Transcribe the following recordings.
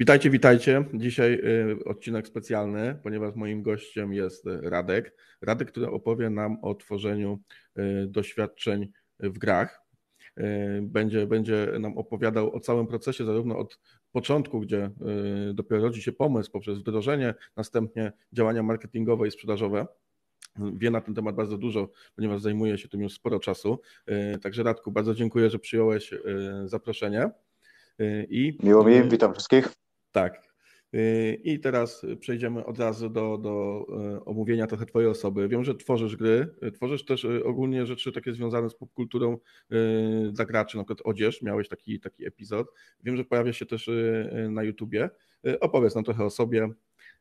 Witajcie, witajcie. Dzisiaj y, odcinek specjalny, ponieważ moim gościem jest Radek. Radek, który opowie nam o tworzeniu y, doświadczeń w grach. Y, będzie, będzie nam opowiadał o całym procesie, zarówno od początku, gdzie dopiero rodzi się pomysł poprzez wdrożenie, następnie działania marketingowe i sprzedażowe. Wie na ten temat bardzo dużo, ponieważ zajmuje się tym już sporo czasu. Także Radku, bardzo dziękuję, że przyjąłeś zaproszenie. I, Miło mi, witam wszystkich. Tak. Y, I teraz przejdziemy od razu do, do y, omówienia trochę Twojej osoby. Wiem, że tworzysz gry, y, tworzysz też ogólnie rzeczy takie związane z popkulturą dla graczy, na przykład odzież, miałeś taki, taki epizod. Wiem, że pojawia się też na YouTubie. Opowiedz nam trochę o sobie,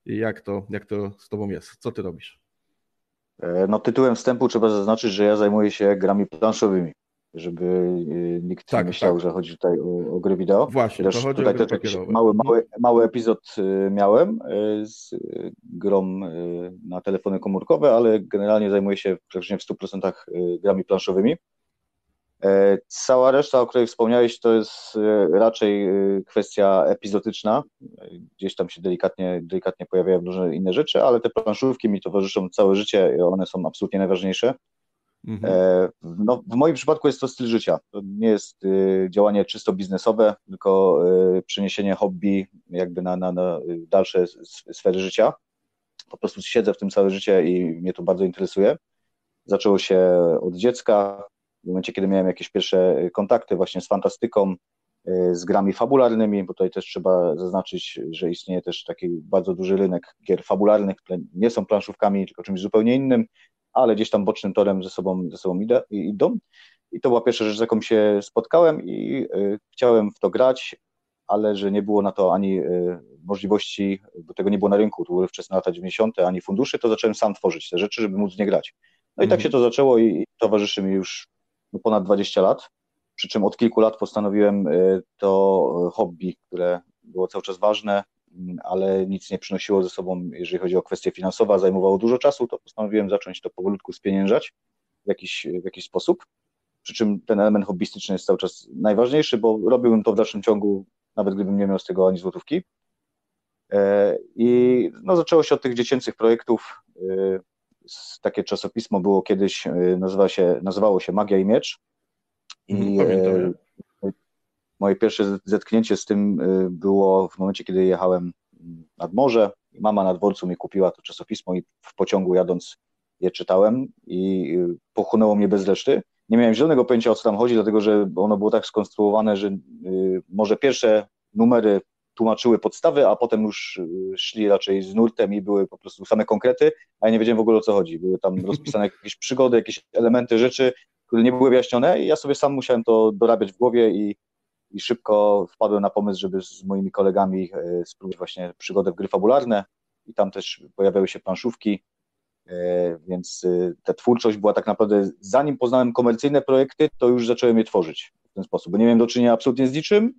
jak to, jak to z Tobą jest, co Ty robisz? E, no tytułem wstępu trzeba zaznaczyć, że ja zajmuję się grami planszowymi żeby y, nikt tak, nie myślał, tak. że chodzi tutaj o, o gry wideo. Właśnie, też, to chodzi tutaj o też jakiś mały, mały, mały epizod y, miałem y, z grą na telefony komórkowe, ale generalnie zajmuję się praktycznie w 100% grami planszowymi. E, cała reszta, o której wspomniałeś, to jest raczej kwestia epizodyczna. Gdzieś tam się delikatnie, delikatnie pojawiają różne inne rzeczy, ale te planszówki mi towarzyszą całe życie i one są absolutnie najważniejsze. Mhm. E, no, w moim przypadku jest to styl życia. To nie jest y, działanie czysto biznesowe, tylko y, przeniesienie hobby jakby na, na, na dalsze sfery życia. Po prostu siedzę w tym całe życie i mnie to bardzo interesuje. Zaczęło się od dziecka, w momencie, kiedy miałem jakieś pierwsze kontakty właśnie z fantastyką, y, z grami fabularnymi, bo tutaj też trzeba zaznaczyć, że istnieje też taki bardzo duży rynek gier fabularnych, które nie są planszówkami, tylko czymś zupełnie innym ale gdzieś tam bocznym torem ze sobą, ze sobą idę, idą. I to była pierwsza rzecz, z jaką się spotkałem i y, chciałem w to grać, ale że nie było na to ani y, możliwości, bo tego nie było na rynku, to były wczesne lata 90., ani funduszy, to zacząłem sam tworzyć te rzeczy, żeby móc nie grać. No i tak mhm. się to zaczęło i, towarzyszy mi już no, ponad 20 lat, przy czym od kilku lat postanowiłem y, to hobby, które było cały czas ważne, ale nic nie przynosiło ze sobą, jeżeli chodzi o kwestie finansowe, zajmowało dużo czasu, to postanowiłem zacząć to powolutku spieniężać w jakiś, w jakiś sposób. Przy czym ten element hobbystyczny jest cały czas najważniejszy, bo robiłbym to w dalszym ciągu, nawet gdybym nie miał z tego ani złotówki. E, I no, zaczęło się od tych dziecięcych projektów. E, takie czasopismo było kiedyś, e, nazywa się, nazywało się Magia i Miecz. I mhm, Pamiętam. Moje pierwsze zetknięcie z tym y, było w momencie, kiedy jechałem nad morze. Mama na dworcu mi kupiła to czasopismo i w pociągu jadąc je czytałem i y, pochłonęło mnie bez reszty. Nie miałem zielonego pojęcia o co tam chodzi, dlatego że ono było tak skonstruowane, że y, może pierwsze numery tłumaczyły podstawy, a potem już szli raczej z nurtem i były po prostu same konkrety, a ja nie wiedziałem w ogóle o co chodzi. Były tam rozpisane jakieś przygody, jakieś elementy, rzeczy, które nie były wyjaśnione i ja sobie sam musiałem to dorabiać w głowie i i szybko wpadłem na pomysł, żeby z moimi kolegami e, spróbować właśnie przygodę w gry fabularne i tam też pojawiały się planszówki, e, więc e, ta twórczość była tak naprawdę, zanim poznałem komercyjne projekty, to już zacząłem je tworzyć w ten sposób, bo nie miałem do czynienia absolutnie z niczym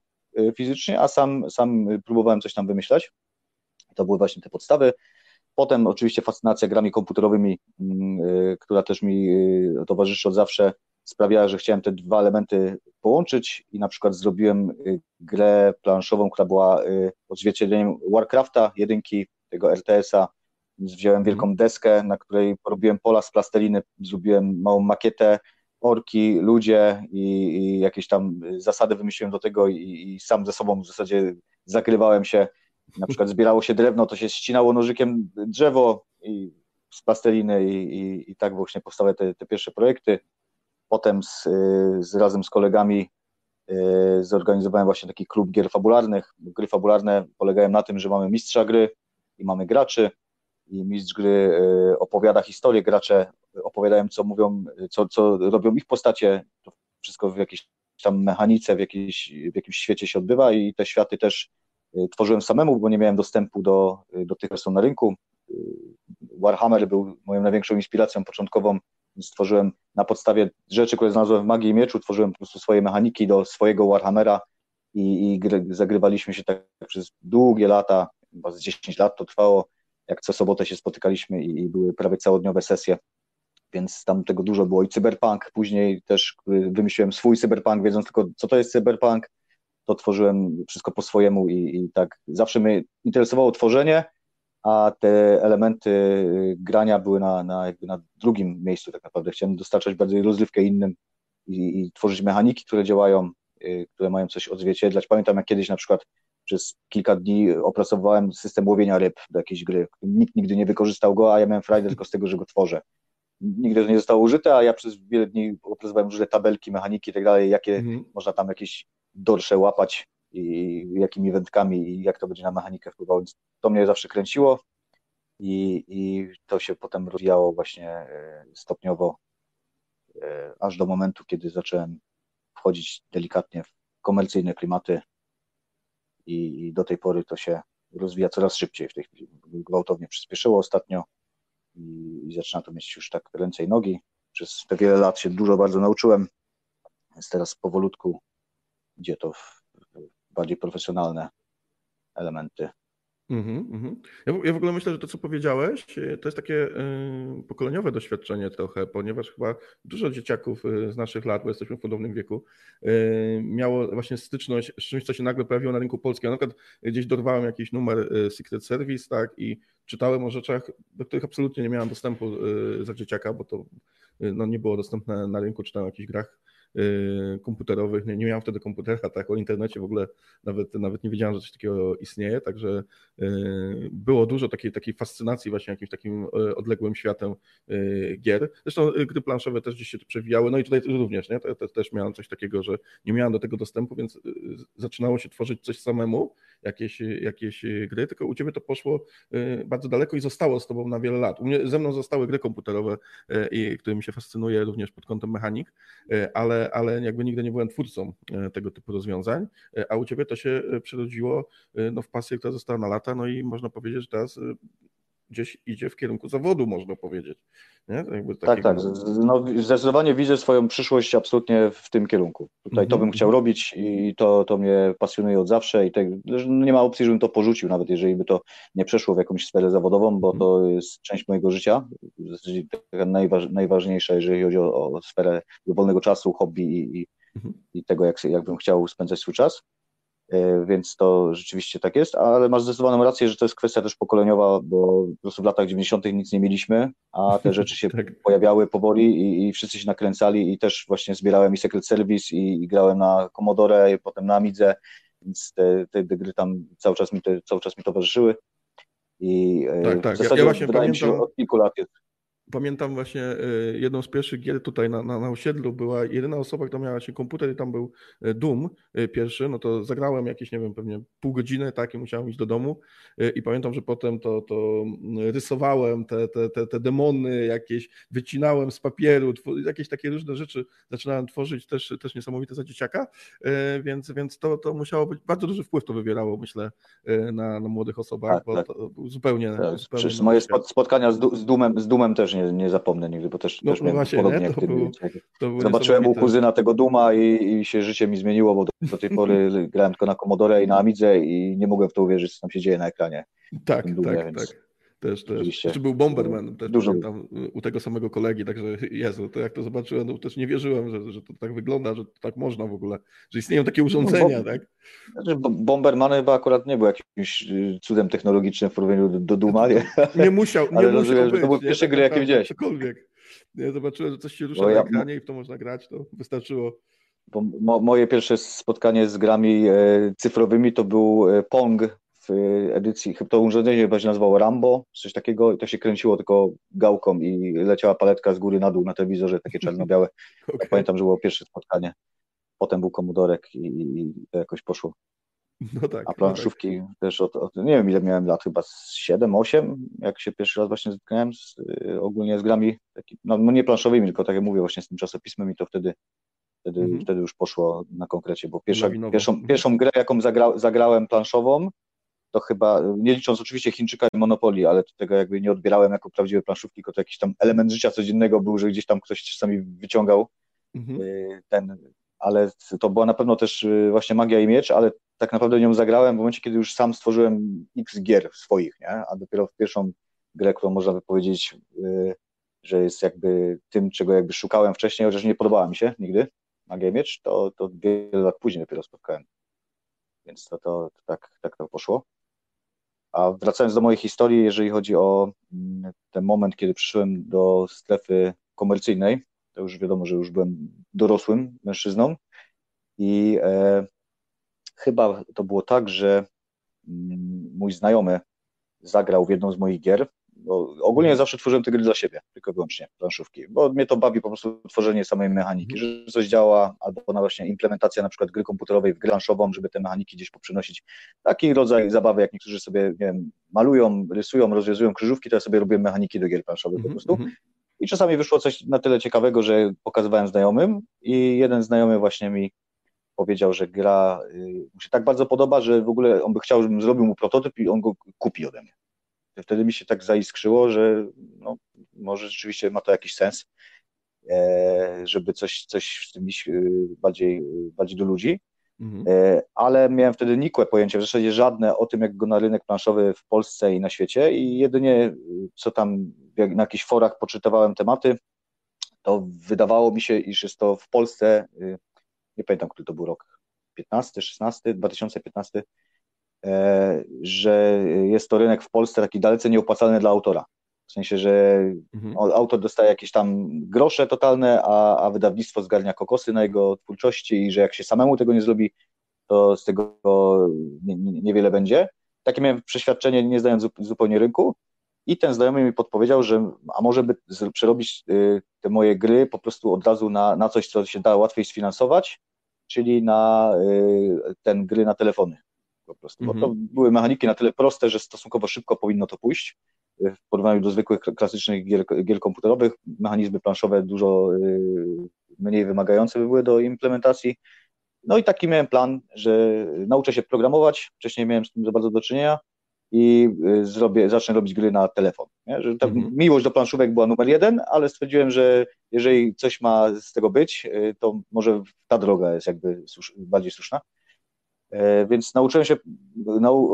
fizycznie, a sam, sam próbowałem coś tam wymyślać. To były właśnie te podstawy. Potem oczywiście fascynacja grami komputerowymi, mm, która też mi towarzyszy od zawsze, sprawiała, że chciałem te dwa elementy połączyć i na przykład zrobiłem y, grę planszową, która była y, odzwierciedleniem Warcrafta, jedynki tego RTS-a. Wziąłem wielką mhm. deskę, na której porobiłem pola z plasteliny, zrobiłem małą makietę, orki, ludzie i, i jakieś tam zasady wymyśliłem do tego i, i, sam ze sobą w zasadzie zagrywałem się. Na przykład zbierało się drewno, to się ścinało nożykiem drzewo i z plasteliny i, i, i tak właśnie powstały te, te pierwsze projekty. Potem z, y, z, razem z kolegami y, zorganizowałem właśnie taki klub gier fabularnych. Gry fabularne polegają na tym, że mamy mistrza gry i mamy graczy i mistrz gry y, opowiada historię, gracze opowiadają, co mówią, co, co robią ich postacie. To wszystko w jakiejś tam mechanice, w, jakiejś, w jakimś świecie się odbywa i te światy też tworzyłem samemu, bo nie miałem dostępu do, do tych, które są na rynku. Warhammer był moją największą inspiracją początkową stworzyłem na podstawie rzeczy, które znalazłem w Magii i Mieczu, tworzyłem po prostu swoje mechaniki do swojego Warhammera i, i gry, zagrywaliśmy się tak przez długie lata, chyba z 10 lat to trwało, jak co sobotę się spotykaliśmy i, i były prawie całodniowe sesje, więc tam tego dużo było. I cyberpunk, później też wymyśliłem swój cyberpunk, wiedząc tylko co to jest cyberpunk, to tworzyłem wszystko po swojemu i, i tak zawsze mnie interesowało tworzenie, a te elementy grania były na, na, jakby na drugim miejscu tak naprawdę. Chciałem dostarczać bardziej rozrywkę innym i, i tworzyć mechaniki, które działają, y, które mają coś odzwierciedlać. Pamiętam jak kiedyś na przykład przez kilka dni opracowałem system łowienia ryb do jakiejś gry. Nikt nigdy nie wykorzystał go, a ja miałem frajdę tylko z tego, że go tworzę. Nigdy to nie zostało użyte, a ja przez wiele dni opracowałem różne tabelki, mechaniki i tak dalej, jakie mhm. można tam jakieś dorsze łapać i jakimi wędkami i jak to będzie na mechanikę wpływało. To mnie zawsze kręciło i, i to się potem rozwijało właśnie e, stopniowo e, aż do momentu, kiedy zacząłem wchodzić delikatnie w komercyjne klimaty i, i do tej pory to się rozwija coraz szybciej. W tej chwili gwałtownie przyspieszyło ostatnio i, i zaczyna to mieć już tak ręce i nogi. Przez te wiele lat się dużo bardzo nauczyłem, więc teraz powolutku idzie to w bardziej profesjonalne elementy Mm -hmm. ja, w, ja, w ogóle myślę, że to, co powiedziałeś, e, to jest takie y, pokoleniowe doświadczenie trochę, ponieważ chyba dużo dzieciaków y, z naszych lat, bo jesteśmy w podobnym wieku, y, miało właśnie styczność z czymś, co się nagle pojawiło na rynku polskim. Ja na przykład gdzieś dorwałem jakiś numer Secret Service, tak, i czytałem o rzeczach, do których absolutnie nie miałem dostępu za dzieciaka, bo to no, nie było dostępne na rynku, czytałem o jakichś grach Y, komputerowych. Nie, nie miałem wtedy komputera, tak o internecie w ogóle nawet, nawet nie wiedziałem, że coś takiego istnieje, także y, było dużo takiej, takiej fascynacji właśnie jakimś takim y, odległym światem gier. Zresztą gry planszowe też gdzieś się przewijały, no i tutaj również, nie? Też miałem coś takiego, że nie miałem do tego dostępu, więc zaczynało się tworzyć coś samemu, jakieś, jakieś gry, tylko u Ciebie to poszło bardzo daleko i zostało z Tobą na wiele lat. U mnie, ze mną zostały gry komputerowe, i, którymi się fascynuję również pod kątem mechanik, ale ale, jakby nigdy nie byłem twórcą tego typu rozwiązań, a u Ciebie to się przerodziło no, w pasję, która została na lata, no i można powiedzieć, że teraz gdzieś idzie w kierunku zawodu, można powiedzieć. Nie? tak, tak. No, zdecydowanie widzę swoją przyszłość absolutnie w tym kierunku. Tutaj to bym mhm, chciał mhm. robić i to, to mnie pasjonuje od zawsze i te, nie ma opcji, żebym to porzucił, nawet jeżeli by to nie przeszło w jakąś sferę zawodową, bo mhm. to jest część mojego życia, najważ, najważniejsza, jeżeli chodzi o, o sferę wolnego czasu, hobby i, i, i tego, jak, jak bym chciał spędzać swój czas. E, więc to rzeczywiście tak jest, ale masz zdecydowaną rację, że to jest kwestia też pokoleniowa, bo po prostu w latach 90. nic nie mieliśmy, a te rzeczy się tak. pojawiały powoli i, i, wszyscy się nakręcali i też właśnie zbierałem i Secret Service i, i grałem na Commodore i potem na Amidze, więc te, te, te, gry tam cały czas mi, te, cały czas mi towarzyszyły i tak, tak. w zasadzie ja, ja właśnie pamiętam... od kilku lat jest pamiętam właśnie y, jedną z pierwszych gier tutaj na, na, na osiedlu była jedyna osoba, która miała się komputer i tam był y, Doom y, pierwszy, no to zagrałem jakieś, nie wiem, pewnie pół godziny, tak, i musiałem iść do domu. I pamiętam, że potem to, to rysowałem te, te, te, te demony jakieś, wycinałem z papieru, jakieś takie różne rzeczy zaczynałem tworzyć, też, też niesamowite za dzieciaka, więc, więc to, to musiało być, bardzo duży wpływ to wywierało, myślę, na, na młodych osobach, tak, bo tak. to zupełnie... Tak, zupełnie moje spotkania z, z, Doomem, z Doomem też nie, nie zapomnę nigdy, bo też, no, też no właśnie, podobnie jak ty. Zobaczyłem u kuzyna tego Duma i, i, się życie mi zmieniło, bo do, do tej pory grałem tylko na Commodore i na Amidze i nie mogłem w to uwierzyć, co tam się dzieje na ekranie. Tak, Dumie, tak, więc... tak. Też, też. Czy był Bomberman też Dużo. tam u tego samego kolegi, także Jezu, to jak to zobaczyłem, to też nie wierzyłem, że, że to tak wygląda, że to tak można w ogóle, że istnieją takie urządzenia, no, bo, tak? Znaczy, Bomberman chyba akurat nie był jakimś y, cudem technologicznym w porównaniu do, do Duma, nie? Nie musiał, nie Ale musiał być, to były pierwsze tak gry, jakie widziałeś. Cokolwiek. Ja zobaczyłem, że coś się rusza na ekranie i w to można grać, to wystarczyło. Mo, moje pierwsze spotkanie z grami e, cyfrowymi to był e, Pong edycji, to urządzenie chyba się nazywało Rambo, coś takiego, i to się kręciło tylko gałką i leciała paletka z góry na dół na telewizorze, takie czarno-białe. okay. ja pamiętam, że było pierwsze spotkanie. Potem był komodorek i, i to jakoś poszło. No tak, A planszówki no tak. też od, od, nie wiem ile miałem lat, chyba 7-8, jak się pierwszy raz właśnie zetknąłem z, y, ogólnie z grami, taki, no, no nie planszowymi, tylko tak jak mówię, właśnie z tym czasopismem i to wtedy wtedy, mhm. wtedy już poszło na konkrecie, bo pierwsza, pierwszą, pierwszą grę, jaką zagra, zagrałem planszową, to chyba, nie licząc oczywiście Chińczyka i Monopolii, ale tego jakby nie odbierałem jako prawdziwe planszówki, tylko to jakiś tam element życia codziennego był, że gdzieś tam ktoś czasami wyciągał mhm. Y, ten, ale to była na pewno też y, właśnie magia i miecz, ale tak naprawdę nią zagrałem w momencie, kiedy już sam stworzyłem x gier swoich, nie? a dopiero w pierwszą grę, którą można by powiedzieć, y, że jest jakby tym, czego jakby szukałem wcześniej, chociaż nie podobała mi się nigdy magia i miecz, to, to wiele lat później dopiero spotkałem. więc to, to, to tak, tak to poszło. A wracając do mojej historii, jeżeli chodzi o mm, ten moment, kiedy przyszedłem do strefy komercyjnej, to już wiadomo, że już byłem dorosłym mężczyzną i e, chyba to było tak, że mm, mój znajomy zagrał w jedną z moich gier. Bo ogólnie zawsze tworzyłem te gry dla siebie, tylko wyłącznie planszówki, bo mnie to bawi po prostu tworzenie samej mechaniki, mhm. że coś działa, albo na właśnie implementacja na przykład gry komputerowej w grę planszową, żeby te mechaniki gdzieś poprzynosić. Taki rodzaj zabawy, jak niektórzy sobie, nie wiem, malują, rysują, rozwiązują krzyżówki, to ja sobie robię mechaniki do gier planszowych po mhm, prostu. Mhm. I czasami wyszło coś na tyle ciekawego, że pokazywałem znajomym i jeden znajomy właśnie mi powiedział, że gra y, mu się tak bardzo podoba, że w ogóle on by chciał, żebym zrobił mu prototyp i on go kupi ode mnie. Wtedy mi się tak zaiskrzyło, że no, może rzeczywiście ma to jakiś sens, e, żeby coś, coś z tym iść y, bardziej, bardziej do ludzi. Mhm. E, ale miałem wtedy nikłe pojęcie, w zasadzie żadne o tym, jak go na rynek planszowy w Polsce i na świecie i jedynie co tam na jakichś forach poczytywałem tematy, to wydawało mi się, iż jest to w Polsce nie pamiętam, który to był rok, 15, 16, 2015, że jest to rynek w Polsce taki dalece nieopłacalny dla autora. W sensie, że mhm. autor dostaje jakieś tam grosze totalne, a, a wydawnictwo zgarnia kokosy na jego twórczości i że jak się samemu tego nie zrobi, to z tego niewiele będzie. Takie miałem przeświadczenie, nie znając zupełnie rynku. I ten znajomy mi podpowiedział, że a może by przerobić y, te moje gry po prostu od razu na, na coś, co się da łatwiej sfinansować, czyli na y, ten gry na telefony po prostu. Bo to mhm. były mechaniki na tyle proste, że stosunkowo szybko powinno to pójść. Y, w porównaniu do zwykłych klasycznych gier, gier komputerowych, mechanizmy planszowe dużo mniej wymagające były do implementacji. No i taki miałem plan, że nauczę się programować. Wcześniej miałem z tym za bardzo do czynienia i y, zrobię, zacznę robić gry na telefon. Nie? Że ta mhm. miłość do planszówek była numer jeden, ale stwierdziłem, że jeżeli coś ma z tego być, y, to może ta droga jest jakby bardziej słuszna. E, więc nauczyłem się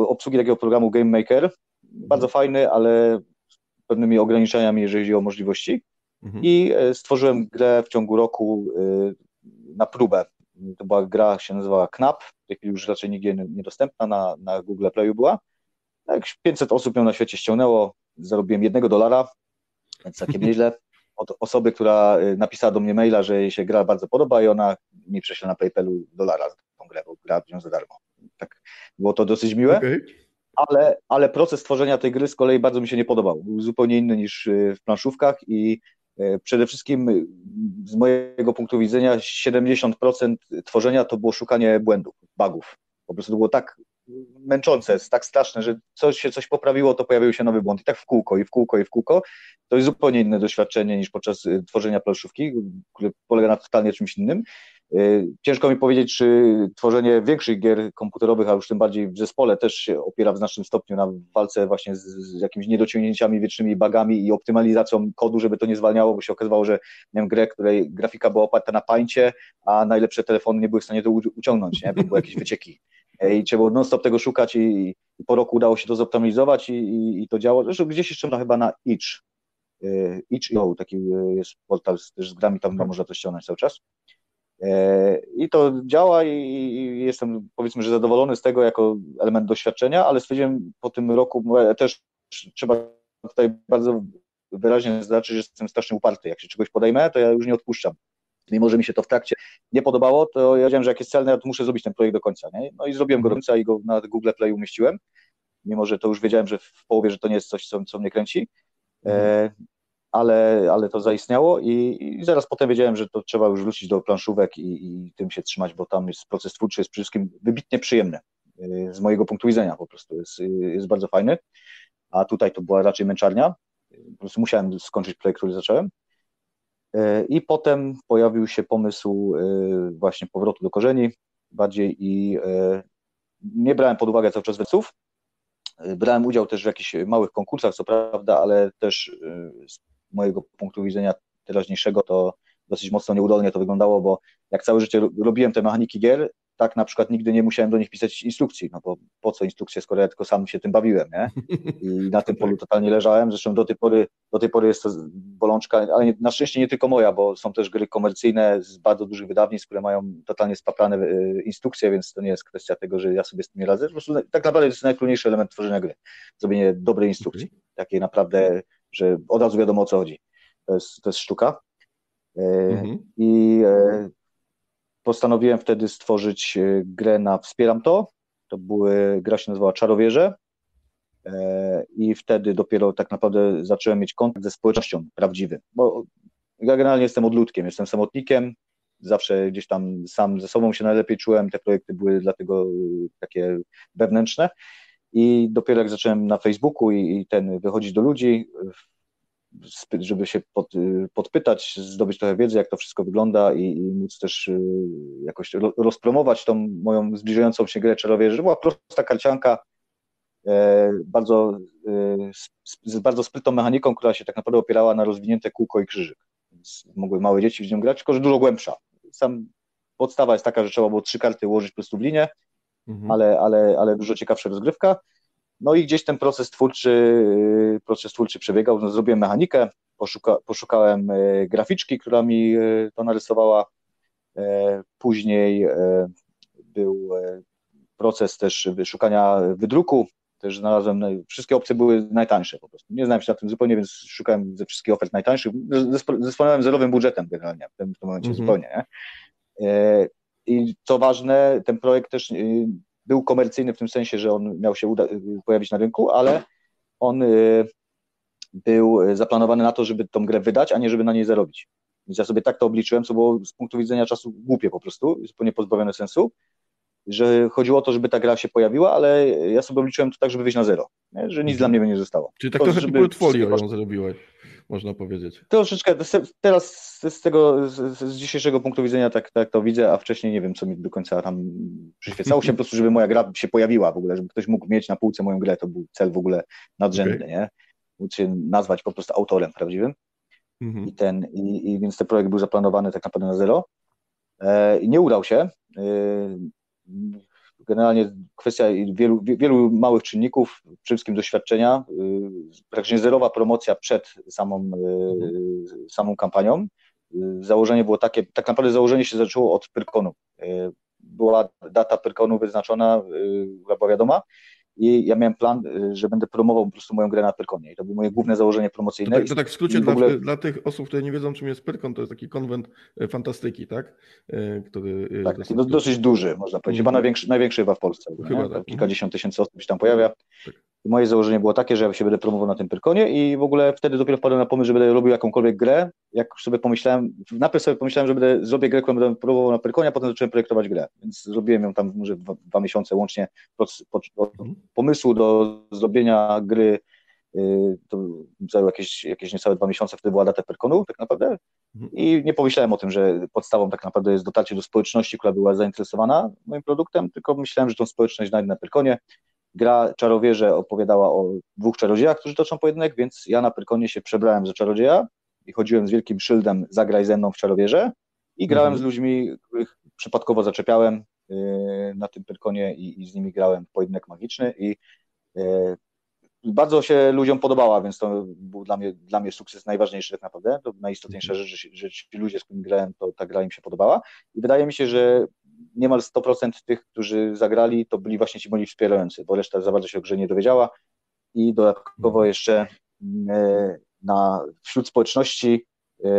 obsługi takiego programu Game Maker. Bardzo mhm. fajny, ale z pewnymi ograniczeniami, jeżeli chodzi o możliwości. Mhm. I e, stworzyłem grę w ciągu roku y, na próbę. To była gra, się nazywała Knap, w tej chwili już raczej nigdzie niedostępna, na, na Google Playu była jak 500 osób ją na świecie ściągnęło, zarobiłem jednego dolara, więc całkiem nieźle. Od osoby, która y, napisała do mnie maila, że jej się gra bardzo podoba i ona mi prześle na PayPalu dolara za tą grę, bo gra wziął za darmo. Tak, było to dosyć miłe. Okay. Ale, ale proces tworzenia tej gry z kolei bardzo mi się nie podobał. Był zupełnie inny niż y, w planszówkach i y, przede wszystkim z mojego punktu widzenia 70% tworzenia to było szukanie błędów, bugów. Po prostu to było tak męczące, jest tak straszne, że coś się coś poprawiło, to pojawił się nowy błąd. I tak w kółko, i w kółko, i w kółko. To jest zupełnie inne doświadczenie niż podczas y, tworzenia planszówki, które polega na totalnie czymś innym. Y, ciężko mi powiedzieć, czy tworzenie większych gier komputerowych, a już tym bardziej w zespole, też się opiera w znacznym stopniu na walce właśnie z, z jakimiś niedociągnięciami, wiecznymi bugami i optymalizacją kodu, żeby to nie zwalniało, bo się okazywało, że miałem grę, której grafika była oparta na pańcie, a najlepsze telefony nie były w stanie to uciągnąć, nie? bo były jakieś wycieki. E, i trzeba było non-stop tego szukać i, i, po roku udało się to zoptymalizować i, i, i to działa. Zresztą gdzieś jeszcze no, chyba na Itch, e, Itch.io, taki e, jest portal z, też z grami, tam mhm. można to ściągnąć cały czas. I to działa i jestem powiedzmy, że zadowolony z tego jako element doświadczenia, ale stwierdziłem po tym roku, też trzeba tutaj bardzo wyraźnie zaznaczyć, że jestem strasznie uparty. Jak się czegoś podejmę, to ja już nie odpuszczam mimo że mi się to w trakcie. Nie podobało, to ja wiedziałem, że jak jest celne, to muszę zrobić ten projekt do końca. Nie? No i zrobiłem go do końca i go na Google Play umieściłem, mimo że to już wiedziałem, że w połowie, że to nie jest coś, co, co mnie kręci, e, ale, ale to zaistniało i, i, zaraz potem wiedziałem, że to trzeba już wrócić do planszówek i, i tym się trzymać, bo tam jest proces twórczy, jest przede wszystkim wybitnie przyjemny. E, z mojego punktu widzenia po prostu, jest, jest bardzo fajny, a tutaj to była raczej męczarnia, po prostu musiałem skończyć projekt, który zacząłem, I potem pojawił się pomysł e, właśnie powrotu do korzeni bardziej i e, nie brałem pod uwagę cały czas wersów. Brałem udział też w jakichś małych konkursach, co prawda, ale też z mojego punktu widzenia teraźniejszego to dosyć mocno nieudolnie to wyglądało, bo jak całe życie robiłem te mechaniki gier, tak na przykład nigdy nie musiałem do nich pisać instrukcji, no bo po co instrukcje, skoro ja tylko sam się tym bawiłem, nie? I na tym polu totalnie leżałem, zresztą do tej pory, do tej pory jest to bolączka, ale nie, na szczęście nie tylko moja, bo są też gry komercyjne z bardzo dużych wydawnictw, które mają totalnie spaprane e, instrukcje, więc to nie jest kwestia tego, że ja sobie z tym nie radzę, po prostu tak naprawdę to jest najtrudniejszy element tworzenia gry, zrobienie dobrej instrukcji, okay. takiej naprawdę, że od razu wiadomo o co chodzi. To jest, to jest sztuka. E, mhm. I postanowiłem wtedy stworzyć e, grę na Wspieram to. To były, gra się nazywała Czarowierze. E, I wtedy dopiero tak naprawdę zacząłem mieć kontakt ze społecznością prawdziwym. Bo ja generalnie jestem odludkiem, jestem samotnikiem, zawsze gdzieś tam sam ze sobą się najlepiej czułem. Te projekty były dlatego takie wewnętrzne. I dopiero jak zacząłem na Facebooku i, i ten wychodzić do ludzi, żeby się pod, podpytać, zdobyć trochę wiedzy, jak to wszystko wygląda i, i móc też y, jakoś rozpromować tą moją zbliżającą się grę czarowie, że była prosta karcianka, e, bardzo, e, z bardzo sprytną mechaniką, która się tak naprawdę opierała na rozwinięte kółko i krzyżyk. Więc mogły małe dzieci w nią grać, tylko że dużo głębsza. Sam podstawa jest taka, że trzeba było trzy karty ułożyć po prostu w linię, mhm. ale, ale, ale dużo ciekawsza rozgrywka. No i gdzieś ten proces twórczy, y, proces twórczy przebiegał. No, zrobiłem mechanikę, poszuka, poszukałem y, graficzki, która mi y, to narysowała. Później był proces też wyszukania wydruku. Też znalazłem, wszystkie opcje były najtańsze po prostu. Nie znałem się na tym zupełnie, więc szukałem ze wszystkich ofert najtańszych. Dysponowałem zerowym budżetem generalnie w tym, w tym momencie mm -hmm. zupełnie. Nie? I co ważne, ten projekt też był komercyjny w tym sensie, że on miał się uda- pojawić na rynku, ale on y, był zaplanowany na to, żeby tą grę wydać, a nie żeby na niej zarobić. Więc ja sobie tak to obliczyłem, co było z punktu widzenia czasu głupie po prostu, zupełnie pozbawione sensu, że chodziło o to, żeby ta gra się pojawiła, ale ja sobie obliczyłem to tak, żeby wyjść na zero, nie? że nic dla mnie by nie zostało. Czyli tak trochę żeby... portfolio ją zrobiłeś można powiedzieć. Troszeczkę, teraz z tego, z, z, dzisiejszego punktu widzenia tak, tak to widzę, a wcześniej nie wiem, co mi do końca tam przyświecało się, po prostu, żeby moja gra się pojawiła w ogóle, żeby ktoś mógł mieć na półce moją grę, to był cel w ogóle nadrzędny, okay. nie? Móc się nazwać po prostu autorem prawdziwym. Mhm. I ten, i, i, więc ten projekt był zaplanowany tak naprawdę na zero. E, I nie udał się. E, generalnie kwestia wielu, wielu małych czynników, przede wszystkim doświadczenia, y, praktycznie zerowa promocja przed samą, y, samą kampanią. Y, założenie było takie, tak naprawdę założenie się zaczęło od Pyrkonu. Była data Pyrkonu wyznaczona, była wiadoma, i ja miałem plan, y, że będę promował po prostu moją grę na Pyrkonie i to było moje główne założenie promocyjne. To tak, to tak w skrócie w ogóle... dla, dla, tych osób, które nie wiedzą czym jest Pyrkon, to jest taki konwent e, fantastyki, tak? E, który, tak, dosyć, dosyć duży, można powiedzieć, chyba mhm. największy, największy chyba w Polsce. Chyba tak. Kilkadziesiąt tysięcy osób się tam pojawia. Tak. I moje założenie było takie, że ja się będę promował na tym Pyrkonie i w ogóle wtedy dopiero wpadłem na pomysł, że będę robił jakąkolwiek grę. Jak sobie pomyślałem, najpierw sobie pomyślałem, że będę zrobię grę, którą będę promował na Pyrkonie, a potem zacząłem projektować grę. Więc zrobiłem ją tam może dwa, dwa miesiące łącznie od, od mhm. pomysłu do zrobienia gry y, to zajęło jakieś, jakieś niecałe dwa miesiące, wtedy była data Pyrkonu tak naprawdę mhm. i nie pomyślałem o tym, że podstawą tak naprawdę jest dotarcie do społeczności, która była zainteresowana moim produktem, tylko myślałem, że tą społeczność znajdę na Pyrkonie Gra Czarowierze opowiadała o dwóch czarodziejach, którzy toczą pojedynek, więc ja na Pyrkonie się przebrałem za czarodzieja i chodziłem z wielkim szyldem zagraj ze mną w Czarowierze i grałem mhm. z ludźmi, których przypadkowo zaczepiałem yy, na tym Pyrkonie i, i, z nimi grałem pojedynek magiczny i yy, bardzo się ludziom podobała, więc to był dla mnie, dla mnie sukces najważniejszy tak naprawdę, to najistotniejsza mhm. rzecz, że, że ci ludzie, z którymi grałem, to ta gra im się podobała i wydaje mi się, że niemal 100% tych, którzy zagrali, to byli właśnie ci moi wspierający, bo reszta za bardzo się o grze nie dowiedziała i dodatkowo mhm. jeszcze e, na, wśród społeczności e,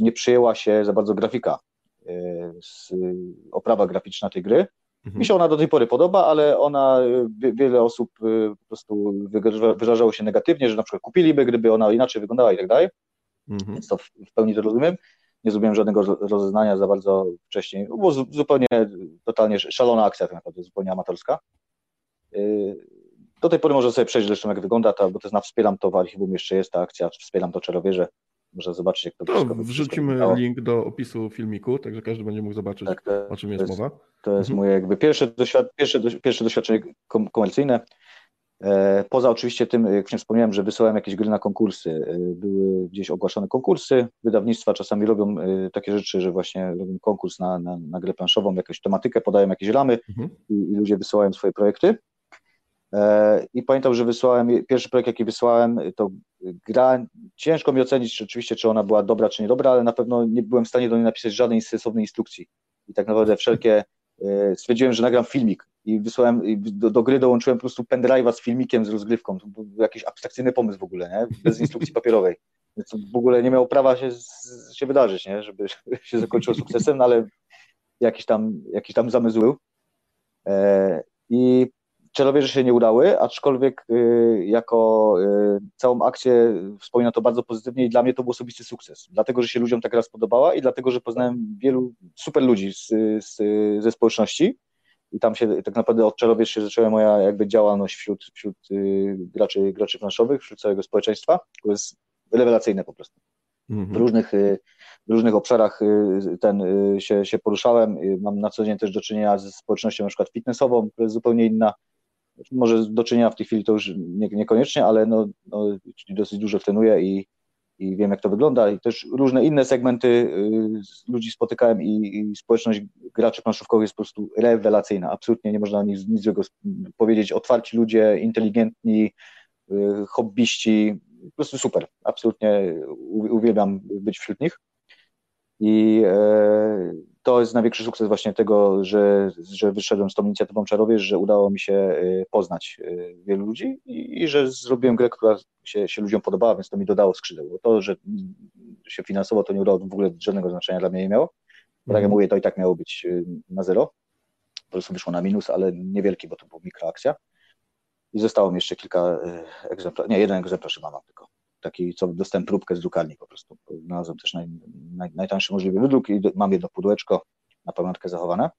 nie przyjęła się za bardzo grafika, e, oprawa graficzna tej gry. Mhm. Mi się ona do tej pory podoba, ale ona, wiele osób po prostu wyrażało się negatywnie, że na przykład kupiliby, gdyby ona inaczej wyglądała i tak dalej. Mhm. Więc to w pełni to rozumiem nie zrobiłem żadnego rozeznania za bardzo wcześniej. Było zupełnie, totalnie szalona akcja tak naprawdę, zupełnie amatorska. Y, do tej pory może sobie przejść zresztą jak wygląda ta, bo to jest na Wspieram to w archiwum jeszcze jest ta akcja, Wspieram to Czarowierze. Można zobaczyć jak to, to wszystko Wrzucimy wszystko link do opisu filmiku, także każdy będzie mógł zobaczyć tak, to, o czym jest, jest, mowa. To jest mhm. moje jakby pierwsze, doświad pierwsze doświadczenie komercyjne. E, poza oczywiście tym, jak już wspomniałem, że wysyłałem jakieś gry na konkursy, e, były gdzieś ogłaszane konkursy, wydawnictwa czasami robią e, takie rzeczy, że właśnie robią konkurs na, na, na grę planszową, jakąś tematykę, podają jakieś ramy mhm. i, i, ludzie wysyłają swoje projekty. I pamiętam, że wysłałem, pierwszy projekt jaki wysłałem, to gra, ciężko mi ocenić czy oczywiście, czy ona była dobra, czy niedobra, ale na pewno nie byłem w stanie do niej napisać żadnej sensownej instrukcji. I tak naprawdę wszelkie, stwierdziłem, że nagram filmik i wysłałem, do, do, gry dołączyłem po prostu pendrive'a z filmikiem, z rozgrywką. To był jakiś abstrakcyjny pomysł w ogóle, nie? bez instrukcji papierowej. Więc w ogóle nie miało prawa się, się wydarzyć, nie? żeby się zakończyło sukcesem, no ale jakiś tam, jakiś tam zamysł był. E, Czarowierze się nie udały, aczkolwiek y, jako y, całą akcję wspomina to bardzo pozytywnie i dla mnie to był osobisty sukces. Dlatego, że się ludziom tak raz podobała i dlatego, że poznałem wielu super ludzi z, z, ze społeczności, i tam się tak naprawdę od Czerowierz się zaczęła moja jakby działalność wśród, wśród y, graczy, graczy planszowych, wśród całego społeczeństwa, to jest rewelacyjne po prostu. Mhm. W, różnych, y, w różnych obszarach ten się, się poruszałem, mam na co dzień też do czynienia ze społecznością na przykład fitnessową, która jest zupełnie inna, może do czynienia w tej chwili to już nie, niekoniecznie, ale no, no, dosyć dużo trenuję i, i wiem, jak to wygląda. I też różne inne segmenty y, ludzi spotykałem i, i społeczność graczy planszówkowych jest po prostu rewelacyjna. Absolutnie nie można nic, nic złego powiedzieć. Otwarci ludzie, inteligentni, y, hobbyści, po prostu super. Absolutnie uwielbiam być wśród nich. I e, to jest największy sukces właśnie tego, że, że wyszedłem z tą inicjatywą Czarowierz, że udało mi się e, poznać e, wielu ludzi i, i że zrobiłem grę, która się, się ludziom podobała, więc to mi dodało skrzydeł. Bo to, że się finansowo to nie udało w ogóle żadnego znaczenia dla mnie nie miało. Bo tak jak mhm. mówię, to i tak miało być na zero. Po prostu wyszło na minus, ale niewielki, bo to była mikroakcja. I zostało mi jeszcze kilka egzemplarzy, nie, jeden egzemplarz mam tylko taki, co dostałem próbkę z drukarni po prostu. Znalazłem też naj, najtańszy możliwy wydruk i mam jedno pudełeczko na pamiątkę zachowane.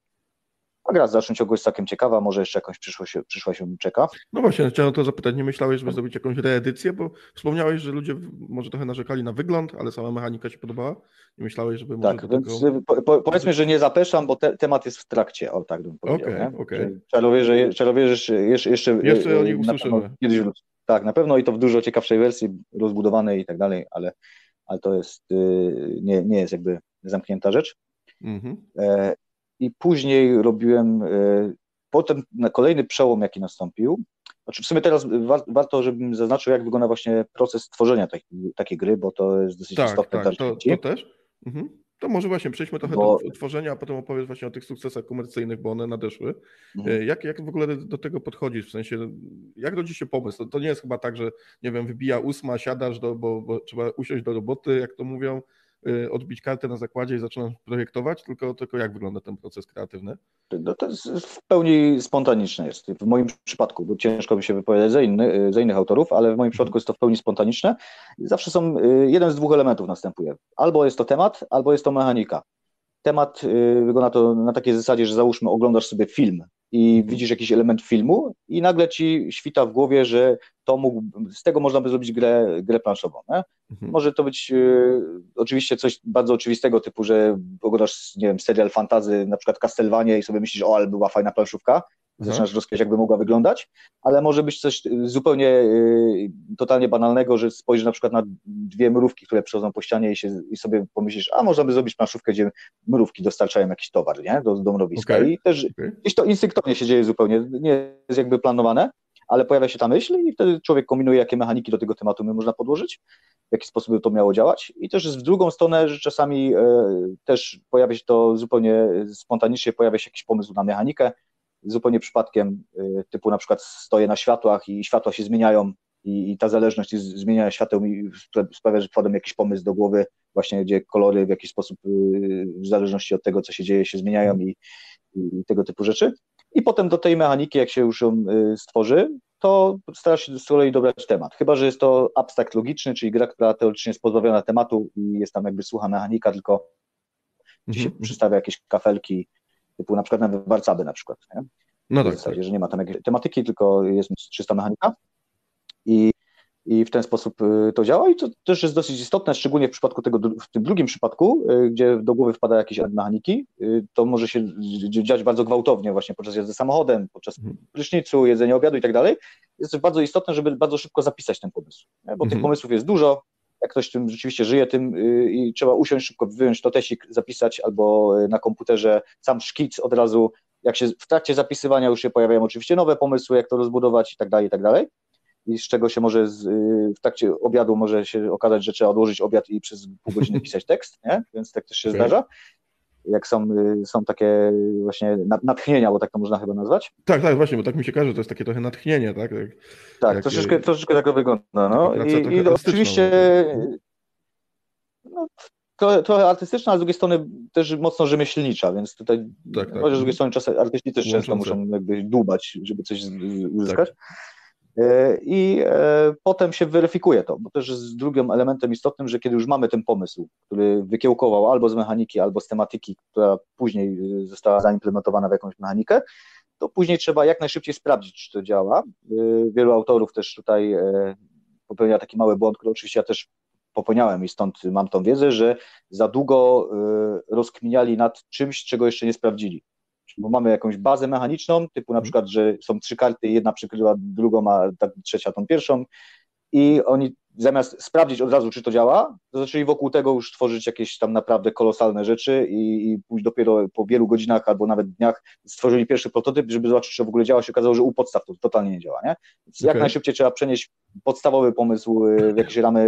A gra w dalszym ciągu jest całkiem ciekawa, może jeszcze jakąś przyszłość, przyszłość się czeka. No właśnie, chciałem to zapytać, nie myślałeś, żeby zrobić jakąś reedycję, bo wspomniałeś, że ludzie może trochę narzekali na wygląd, ale sama mechanika się podobała. Nie myślałeś, żeby może Tak, więc tego... po, po, powiedzmy, że nie zapeszam, bo te, temat jest w trakcie, o tak bym powiedział. Okej, okay, okej. Okay. Czarowierze, czarowierze jeszcze, jeszcze, jeszcze o nich usłyszymy. Kiedyś wrócę. Tak, na pewno i to w dużo ciekawszej wersji, rozbudowanej i tak dalej, ale, ale to jest, y, nie, nie jest jakby zamknięta rzecz. Mhm. E, I później robiłem, e, potem na kolejny przełom, jaki nastąpił, znaczy w sumie teraz warto, żebym zaznaczył, jak wygląda właśnie proces tworzenia takiej, takiej gry, bo to jest dosyć tak, istotne. Tak, to, to też. Mhm. To może właśnie przejdźmy trochę bo... do tworzenia, a potem opowiedz właśnie o tych sukcesach komercyjnych, bo one nadeszły. Mhm. E, jak, jak w ogóle do tego podchodzisz? W sensie, jak rodzi się pomysł? To, to nie jest chyba tak, że nie wiem, wybija ósma, siadasz, do, bo, bo trzeba usiąść do roboty, jak to mówią, odbić kartę na zakładzie i zaczynam projektować, tylko, tylko jak wygląda ten proces kreatywny? No to jest w pełni spontaniczne jest. W moim przypadku, bo ciężko mi się wypowiadać za, inny, za innych autorów, ale w moim przypadku jest to w pełni spontaniczne. Zawsze są, y, jeden z dwóch elementów następuje. Albo jest to temat, albo jest to mechanika. Temat wygląda to na takiej zasadzie, że załóżmy oglądasz sobie film i mhm. widzisz jakiś element filmu i nagle ci świta w głowie, że to mógł, z tego można by zrobić grę, grę planszową. Mhm. Może to być y, oczywiście coś bardzo oczywistego, typu, że oglądasz, nie wiem, serial fantazy, na przykład Castlevania i sobie myślisz, o, ale była fajna planszówka, mhm. zaczynasz rozkminiać, jakby mogła wyglądać, ale może być coś zupełnie y, totalnie banalnego, że spojrzysz na przykład na dwie mrówki, które przechodzą po ścianie i, się, i sobie pomyślisz, a można by zrobić planszówkę, gdzie mrówki dostarczają jakiś towar nie? Do, do mrowiska. Okay. I też okay. gdzieś to instynktownie się dzieje zupełnie, nie jest jakby planowane, ale pojawia się ta myśl i wtedy człowiek kombinuje, jakie mechaniki do tego tematu można podłożyć, w jaki sposób by to miało działać. I też w drugą stronę, że czasami e, też pojawia się to zupełnie spontanicznie, pojawia się jakiś pomysł na mechanikę, zupełnie przypadkiem, e, typu na przykład stoję na światłach i światła się zmieniają i, i ta zależność zmieniania świateł mi sprawia, że wpadam jakiś pomysł do głowy, właśnie gdzie kolory w jakiś sposób e, w zależności od tego, co się dzieje, się zmieniają i, i tego typu rzeczy. I potem do tej mechaniki, jak się już ją y, stworzy, to stara się z kolei dobrać temat. Chyba, że jest to abstrakt logiczny, czyli gra, która teoretycznie jest pozbawiona tematu i jest tam jakby słucha mechanika, tylko mhm. się przystawia jakieś kafelki, typu na przykład na warcaby na przykład. Nie? No tak, w zasadzie, tak. że nie ma tam tematyki, tylko jest czysta mechanika. I i w ten sposób y, to działa i to też jest dosyć istotne, szczególnie w przypadku tego, w tym drugim przypadku, y, gdzie do głowy wpada jakieś mechaniki, y, to może się dziać bardzo gwałtownie właśnie podczas jazdy samochodem, podczas mhm. prysznicu, jedzenia obiadu i tak dalej. jest też bardzo istotne, żeby bardzo szybko zapisać ten pomysł, bo mhm. tych pomysłów jest dużo, jak ktoś tym rzeczywiście żyje tym y, i trzeba usiąść szybko, wyjąć notesik, zapisać albo y, na komputerze sam szkic od razu, jak się w trakcie zapisywania już się pojawiają oczywiście nowe pomysły, jak to rozbudować i tak dalej, i tak dalej. I z czego się może z, y, w trakcie obiadu może się okazać, że trzeba odłożyć obiad i przez pół godziny pisać tekst, nie? więc tak też się okay. zdarza jak są, są takie właśnie natchnienia, bo tak to można chyba nazwać. Tak, tak, właśnie, bo tak mi się każe, to jest takie trochę natchnienie, tak? Jak, tak, jak, troszeczkę, troszeczkę tak to wygląda. No. I, i oczywiście no, trochę, trochę artystyczna, a z drugiej strony też mocno rzemieślnicza, więc tutaj tak, tak. chociaż z drugiej strony czasem artyści też często muszą jakby dłubać, żeby coś uzyskać. Tak. E, I e, potem się weryfikuje to, bo też jest drugim elementem istotnym, że kiedy już mamy ten pomysł, który wykiełkował albo z mechaniki, albo z tematyki, która później e, została zaimplementowana w jakąś mechanikę, to później trzeba jak najszybciej sprawdzić, czy to działa. Wielu autorów też tutaj popełnia taki mały błąd, który oczywiście ja też popełniałem i stąd mam tą wiedzę, że za długo rozkminiali nad czymś, czego jeszcze nie sprawdzili bo mamy jakąś bazę mechaniczną, typu na mhm. przykład, że są trzy karty, jedna przykryła drugą, a ta trzecia tą pierwszą i oni zamiast sprawdzić od razu, czy to działa, to zaczęli wokół tego już tworzyć jakieś tam naprawdę kolosalne rzeczy i, i pójść dopiero po wielu godzinach albo nawet dniach stworzyli pierwszy prototyp, żeby zobaczyć, czy w ogóle działa. się okazało, że u podstaw to totalnie nie działa. Nie? Więc okay. jak najszybciej trzeba przenieść podstawowy pomysł y, w jakieś ramy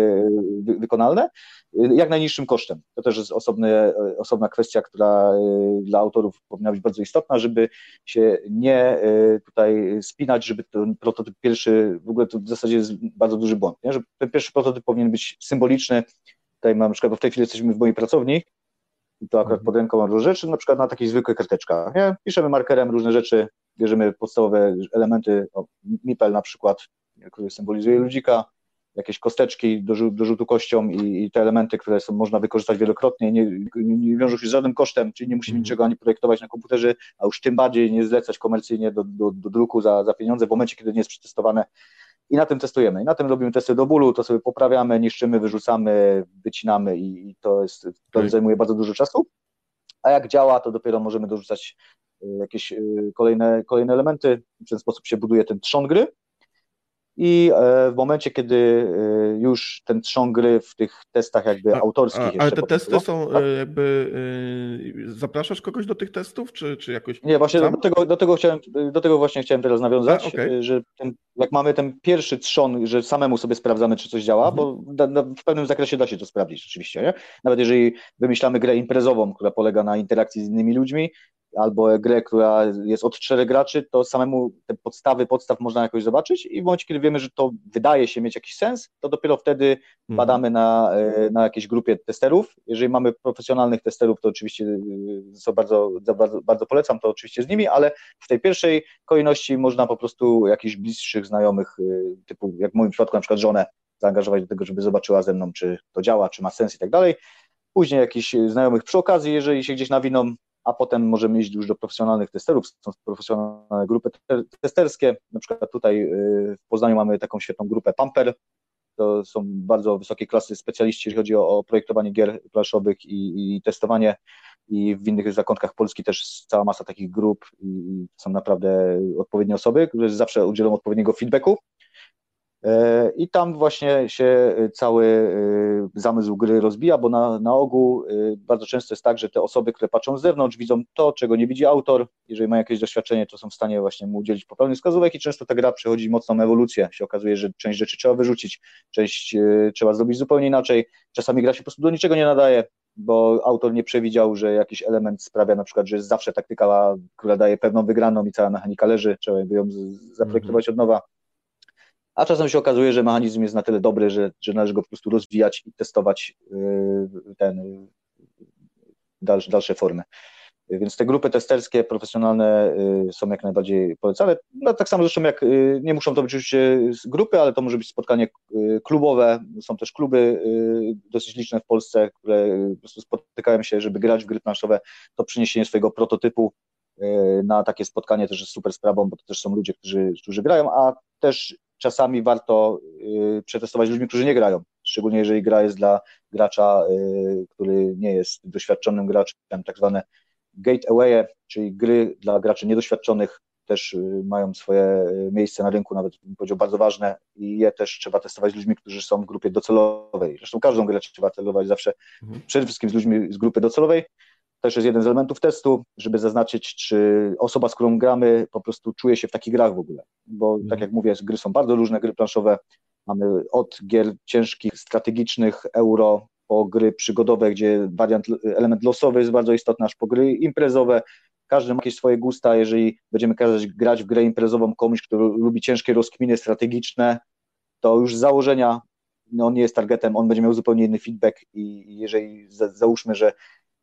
y, wykonalne, y, jak najniższym kosztem. To też jest osobny, osobna kwestia, która dla autorów powinna być bardzo istotna, żeby się nie tutaj spinać, żeby ten prototyp pierwszy, w ogóle to w zasadzie jest bardzo duży błąd, nie? że pierwszy prototyp powinien być symboliczny. Tutaj mam na przykład, bo w tej chwili jesteśmy w mojej pracowni i to akurat mhm. pod ręką mam różne rzeczy, na przykład na takich zwykłych karteczkach. Nie? Piszemy markerem różne rzeczy, bierzemy podstawowe elementy, mipel na przykład, który symbolizuje ludzika, jakieś kosteczki do, do rzutu kością i, i, te elementy, które są, można wykorzystać wielokrotnie, nie, nie, nie wiążą się z żadnym kosztem, czyli nie musimy mhm. niczego ani projektować na komputerze, a już tym bardziej nie zlecać komercyjnie do, do, do druku za, za pieniądze w momencie, kiedy nie jest przetestowane i na tym testujemy. I na tym robimy testy do bólu, to sobie poprawiamy, niszczymy, wyrzucamy, wycinamy i, to, jest, to okay. zajmuje bardzo dużo czasu. A jak działa, to dopiero możemy dorzucać y, jakieś y, kolejne, kolejne elementy. W ten sposób się buduje ten trzon gry i e, w momencie, kiedy e, już ten trzon gry w tych testach jakby autorskich. A, ale te testy są tak? jakby. Zapraszasz kogoś do tych testów, czy, czy jakoś. Nie, właśnie do tego, do, tego chciałem, do tego właśnie chciałem teraz nawiązać, a, okay. że ten, jak mamy ten pierwszy trzon, że samemu sobie sprawdzamy, czy coś działa, mhm. bo da, da, w pewnym zakresie da się to sprawdzić, oczywiście. Nie? Nawet jeżeli wymyślamy grę imprezową, która polega na interakcji z innymi ludźmi, albo grę, która jest od czterech graczy, to samemu te podstawy podstaw można jakoś zobaczyć i w momencie, kiedy wiemy, że to wydaje się mieć jakiś sens, to dopiero wtedy mhm. badamy na, e, na jakiejś grupie testerów. Jeżeli mamy profesjonalnych testerów, to oczywiście e, co bardzo, bardzo, bardzo polecam, to oczywiście z nimi, ale w tej pierwszej kolejności można po prostu jakichś bliższych znajomych, e, typu jak w moim przypadku na przykład żonę, zaangażować do tego, żeby zobaczyła ze mną, czy to działa, czy ma sens i tak dalej. Później jakichś znajomych przy okazji, jeżeli się gdzieś nawiną, a potem możemy iść już do profesjonalnych testerów, są profesjonalne grupy testerskie, na przykład tutaj y, w Poznaniu mamy taką świetną grupę Pamper, to są bardzo wysokiej klasy specjaliści, jeżeli chodzi o, o projektowanie gier planszowych i, i, testowanie. I w innych zakątkach Polski też cała masa takich grup i są naprawdę odpowiednie osoby, które zawsze udzielą odpowiedniego feedbacku I tam właśnie się cały e, zamysł gry rozbija, bo na, na ogół e, bardzo często jest tak, że te osoby, które patrzą z zewnątrz, widzą to, czego nie widzi autor. Jeżeli mają jakieś doświadczenie, to są w stanie właśnie mu udzielić poprawnych wskazówek i często ta gra przechodzi mocną ewolucję. Się okazuje, że część rzeczy trzeba wyrzucić, część trzeba zrobić zupełnie inaczej. Czasami gra się po prostu do niczego nie nadaje, bo autor nie przewidział, że jakiś element sprawia na przykład, że jest zawsze taktyka, która daje pewną wygraną i cała mechanika leży, trzeba ją zaprojektować od nowa a czasem się okazuje, że mechanizm jest na tyle dobry, że, że należy go po prostu rozwijać i testować y, ten dalsze, dalsze formy. Więc te grupy testerskie, profesjonalne y, są jak najbardziej polecane. No, tak samo zresztą jak, nie muszą to być oczywiście grupy, ale to może być spotkanie klubowe. Są też kluby dosyć liczne w Polsce, które po prostu spotykają się, żeby grać w gry planszowe. To przyniesienie swojego prototypu na takie spotkanie też jest super sprawą, bo to też są ludzie, którzy, którzy grają, a też czasami warto y, przetestować ludźmi, którzy nie grają, szczególnie jeżeli gra jest dla gracza, y, który nie jest doświadczonym graczem, tak zwane gateway, czyli gry dla graczy niedoświadczonych, też mają swoje miejsce na rynku, nawet bym powiedział bardzo ważne i je też trzeba testować z ludźmi, którzy są w grupie docelowej. Zresztą każdą grę trzeba testować zawsze mhm. przede wszystkim z ludźmi z grupy docelowej. Też jest jeden z elementów testu, żeby zaznaczyć, czy osoba, z którą gramy, po prostu czuje się w takich grach w ogóle. Bo tak mhm. jak mówię, gry są bardzo różne, gry planszowe. Mamy od gier ciężkich, strategicznych, euro, po gry przygodowe, gdzie wariant, element losowy jest bardzo istotny, aż po gry imprezowe. Każdy ma jakieś swoje gusta. Jeżeli będziemy kazać grać w grę imprezową komuś, kto lubi ciężkie rozkminy strategiczne, to już z założenia no, on nie jest targetem, on będzie miał zupełnie inny feedback i jeżeli za, załóżmy, że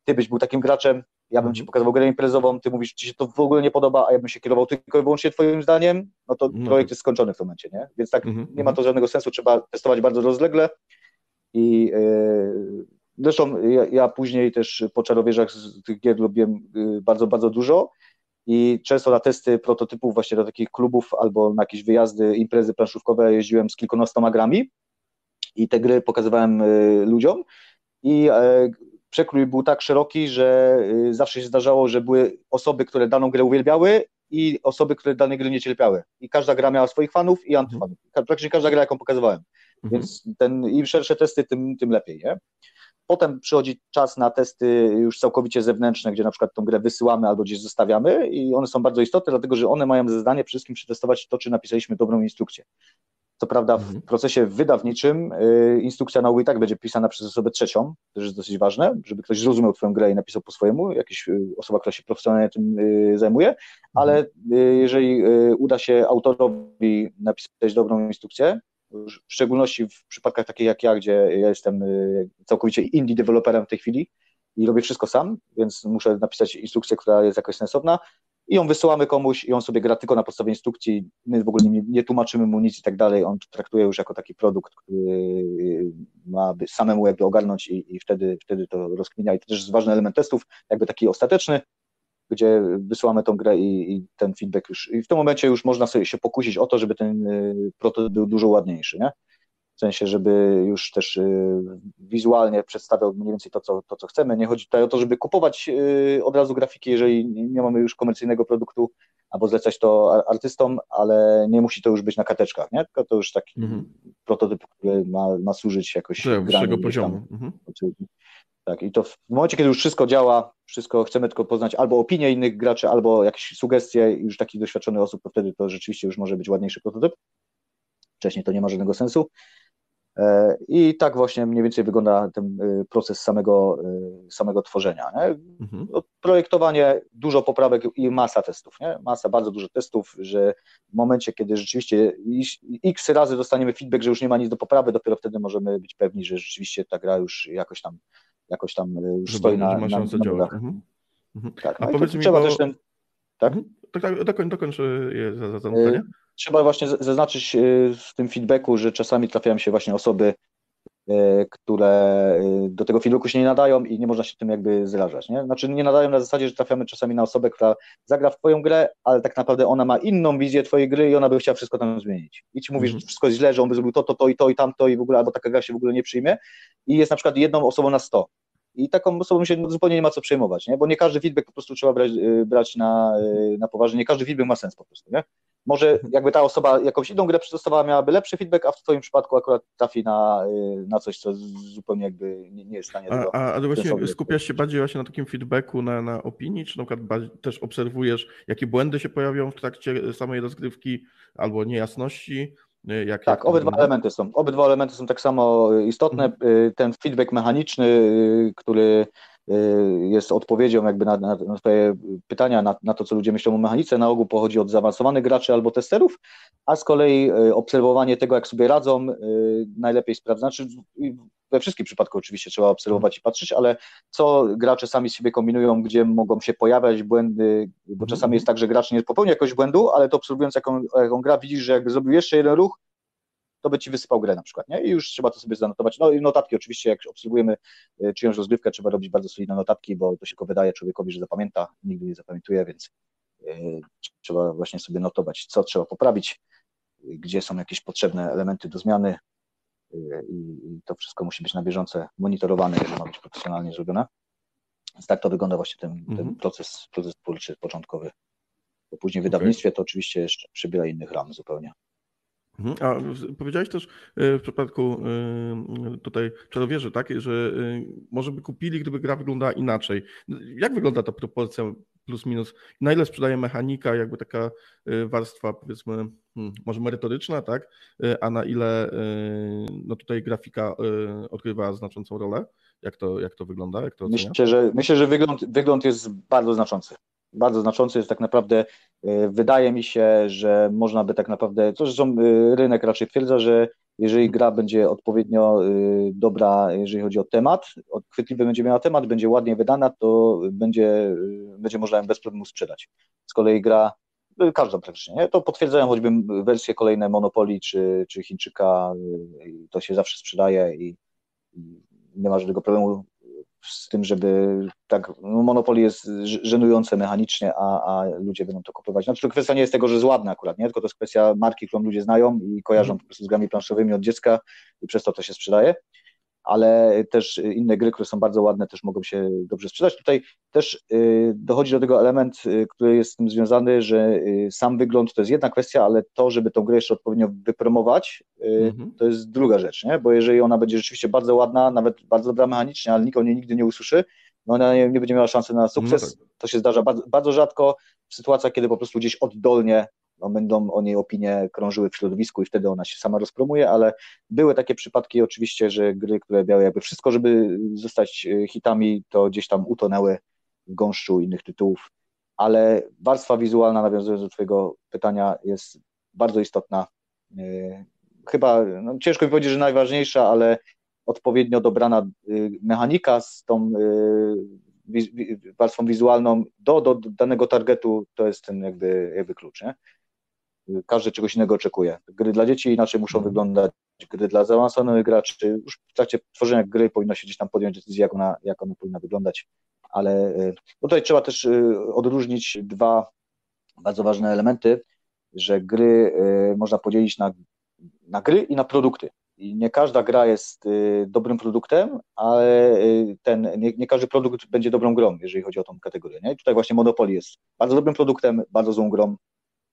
ty byś był takim graczem, ja bym ci mhm. pokazał grę imprezową, ty mówisz, ci się to w ogóle nie podoba, a ja bym się kierował tylko i wyłącznie twoim zdaniem, no to no projekt tak. jest skończony w tym momencie, nie? Więc tak, mm nie ma to żadnego sensu, trzeba testować bardzo rozlegle i yy, zresztą ja, ja, później też po czarowieżach z tych gier lubiłem yy, bardzo, bardzo dużo i często na testy prototypów właśnie do takich klubów albo na jakieś wyjazdy, imprezy planszówkowe jeździłem z kilkunastoma grami i te gry pokazywałem yy, ludziom i przekrój był tak szeroki, że y, zawsze się zdarzało, że były osoby, które daną grę uwielbiały i osoby, które danej gry nie cierpiały. I każda gra miała swoich fanów i antyfanów. Mhm. Praktycznie każda gra, jaką pokazywałem. Mhm. Więc ten, im szersze testy, tym, tym lepiej. Nie? Potem przychodzi czas na testy już całkowicie zewnętrzne, gdzie na przykład tą grę wysyłamy albo gdzieś zostawiamy i one są bardzo istotne, dlatego że one mają za zadanie przede wszystkim przetestować to, czy napisaliśmy dobrą instrukcję. Co prawda w mhm. procesie wydawniczym y, instrukcja nauki i tak będzie pisana przez osobę trzecią, to jest dosyć ważne, żeby ktoś zrozumiał Twoją grę i napisał po swojemu, jakaś y, osoba, która się profesjonalnie tym y, zajmuje, mhm. ale jeżeli uda się autorowi napisać dobrą instrukcję, w szczególności w przypadkach takich jak ja, gdzie ja jestem całkowicie indie deweloperem w tej chwili i robię wszystko sam, więc muszę napisać instrukcję, która jest jakoś sensowna, i ją wysyłamy komuś i on sobie gra tylko na podstawie instrukcji, my w ogóle nie, nie tłumaczymy mu nic i tak dalej, on traktuje już jako taki produkt, który ma samemu jakby ogarnąć i, i wtedy, wtedy to rozkminia. I to też jest ważny element testów, jakby taki ostateczny, gdzie wysyłamy tą grę i, i, ten feedback już, i w tym momencie już można sobie się pokusić o to, żeby ten y, prototyp był dużo ładniejszy, nie? W sensie, żeby już też y, wizualnie przedstawiał mniej więcej to co, to, co chcemy. Nie chodzi tutaj o to, żeby kupować y, od razu grafiki, jeżeli nie mamy już komercyjnego produktu, albo zlecać to artystom, ale nie musi to już być na karteczkach, nie? tylko to już taki mhm. prototyp, który ma, ma służyć jakoś wyższego poziomu. Mhm. Tak, i to w momencie, kiedy już wszystko działa, wszystko chcemy tylko poznać albo opinie innych graczy, albo jakieś sugestie już takich doświadczonych osób, to wtedy to rzeczywiście już może być ładniejszy prototyp. Wcześniej to nie ma żadnego sensu. E, I tak właśnie mniej więcej wygląda ten e, proces samego, e, samego tworzenia. Mhm. No, projektowanie, dużo poprawek i masa testów, nie? masa, bardzo dużo testów, że w momencie, kiedy rzeczywiście x razy dostaniemy feedback, że już nie ma nic do poprawy, dopiero wtedy możemy być pewni, że rzeczywiście ta gra już jakoś tam, jakoś tam już stoi na, na, na, na mhm. Mhm. Tak, no A powiedz mi, trzeba bo... też ten... Tak? Mhm. Tak, tak, dokończ za, za. Trzeba właśnie zaznaczyć y, w tym feedbacku, że czasami trafiają się właśnie osoby, y, które y, do tego feedbacku się nie nadają i nie można się tym jakby zrażać. Nie? Znaczy nie nadają na zasadzie, że trafiamy czasami na osobę, która zagra w twoją grę, ale tak naprawdę ona ma inną wizję twojej gry i ona by chciała wszystko tam zmienić. I ci mówisz, mhm. że wszystko jest źle, że on by zrobił to, to, to i to i tamto i w ogóle, albo taka gra się w ogóle nie przyjmie i jest na przykład jedną osobą na sto. I taką osobą się zupełnie nie ma co przejmować, nie? bo nie każdy feedback po prostu trzeba brać, brać na, na poważnie, nie każdy feedback ma sens po prostu. Nie? Może jakby ta osoba jakąś inną grę przetestowała, miałaby lepszy feedback, a w twoim przypadku akurat trafi na, y, na coś, co zupełnie jakby nie, nie jest w stanie a, tego... A, a właśnie skupiasz się bardziej właśnie na takim feedbacku, na, na opinii, czy na przykład też obserwujesz, jakie błędy się pojawią w trakcie samej rozgrywki albo niejasności? Y, jak, tak, jak obydwa elementy są. Obydwa elementy są tak samo istotne. Mhm. Ten feedback mechaniczny, który Y, jest odpowiedzią jakby na, na, Twoje pytania, na, na, to, co ludzie myślą o mechanice, na ogół pochodzi od zaawansowanych graczy albo testerów, a z kolei y, obserwowanie tego, jak sobie radzą, y, najlepiej sprawdza. Znaczy, we wszystkich przypadkach oczywiście trzeba obserwować i patrzeć, ale co gracze sami z siebie kombinują, gdzie mogą się pojawiać błędy, bo czasami jest tak, że gracz nie popełnia jakiegoś błędu, ale to obserwując jaką, jaką gra, widzisz, że jakby zrobił jeszcze jeden ruch, to by ci wysypał grę na przykład, nie? I już trzeba to sobie zanotować. No i notatki oczywiście, jak obsługujemy e, czyjąś rozgrywkę, trzeba robić bardzo solidne notatki, bo to się tylko wydaje człowiekowi, że zapamięta, nigdy nie zapamiętuje, więc e, trzeba właśnie sobie notować, co trzeba poprawić, gdzie są jakieś potrzebne elementy do zmiany i to wszystko musi być na bieżąco monitorowane, jeżeli ma być profesjonalnie zrobione. Więc tak to wygląda właśnie ten, ten mhm. proces, proces twórczy początkowy bo później w wydawnictwie to oczywiście jeszcze przybiera innych ram zupełnie. Mhm. A powiedziałeś też w przypadku tutaj czarowieży, tak, że może by kupili, gdyby gra wyglądała inaczej. Jak wygląda ta proporcja plus minus? Na ile sprzedaje mechanika, jakby taka warstwa powiedzmy hmm, może merytoryczna, tak, a na ile no tutaj grafika odgrywa znaczącą rolę? Jak to, jak to wygląda? Jak to myślę, że, myślę, że wygląd, wygląd jest bardzo znaczący bardzo znaczący jest tak naprawdę, e, wydaje mi się, że można by tak naprawdę, to zresztą e, rynek raczej twierdza, że jeżeli gra będzie odpowiednio e, dobra, jeżeli chodzi o temat, chwytliwy będzie miała temat, będzie ładnie wydana, to będzie, będzie można ją bez problemu sprzedać. Z kolei gra, każda praktycznie, nie? to potwierdzają choćby wersje kolejne Monopoly czy, czy Chińczyka, to się zawsze sprzedaje i nie ma żadnego problemu z tym, żeby tak, no Monopoly jest żenujące mechanicznie, a, a ludzie będą to kupować. Znaczy to kwestia nie jest tego, że jest ładna akurat, nie? tylko to jest kwestia marki, którą ludzie znają i kojarzą mm. po prostu z grami planszowymi od dziecka i przez to to się sprzedaje ale też inne gry, które są bardzo ładne, też mogą się dobrze sprzedać. Tutaj też y, dochodzi do tego element, y, który jest z tym związany, że y, sam wygląd to jest jedna kwestia, ale to, żeby tą grę jeszcze odpowiednio wypromować, mhm. to jest druga rzecz, nie? bo jeżeli ona będzie rzeczywiście bardzo ładna, nawet bardzo dobra mechanicznie, ale nikt o niej nigdy nie usłyszy, no ona nie, nie będzie miała szansy na sukces. No tak. To się zdarza bardzo, bardzo rzadko w sytuacjach, kiedy po prostu gdzieś oddolnie no, będą o niej opinie krążyły w środowisku i wtedy ona się sama rozpromuje, ale były takie przypadki oczywiście, że gry, które miały jakby wszystko, żeby zostać e, hitami, to gdzieś tam utonęły w gąszczu innych tytułów, ale warstwa wizualna, nawiązując do Twojego pytania, jest bardzo istotna. E, chyba, no, ciężko mi powiedzieć, że najważniejsza, ale odpowiednio dobrana e, mechanika z tą warstwą wizualną do, do danego targetu to jest ten jakby, jakby klucz. Nie? Każdy czegoś innego oczekuje. Gry dla dzieci inaczej muszą mhm. wyglądać, gry dla zaawansowanych graczy. Już w trakcie tworzenia gry powinno się gdzieś tam podjąć decyzję, jak ona, jak ona powinna wyglądać, ale e, tutaj trzeba też e, odróżnić dwa bardzo ważne elementy, że gry e, można podzielić na, na gry i na produkty. I nie każda gra jest dobrym produktem, ale ten, nie, nie, każdy produkt będzie dobrą grą, jeżeli chodzi o tą kategorię. Nie? I tutaj właśnie Monopoly jest bardzo dobrym produktem, bardzo złą grą,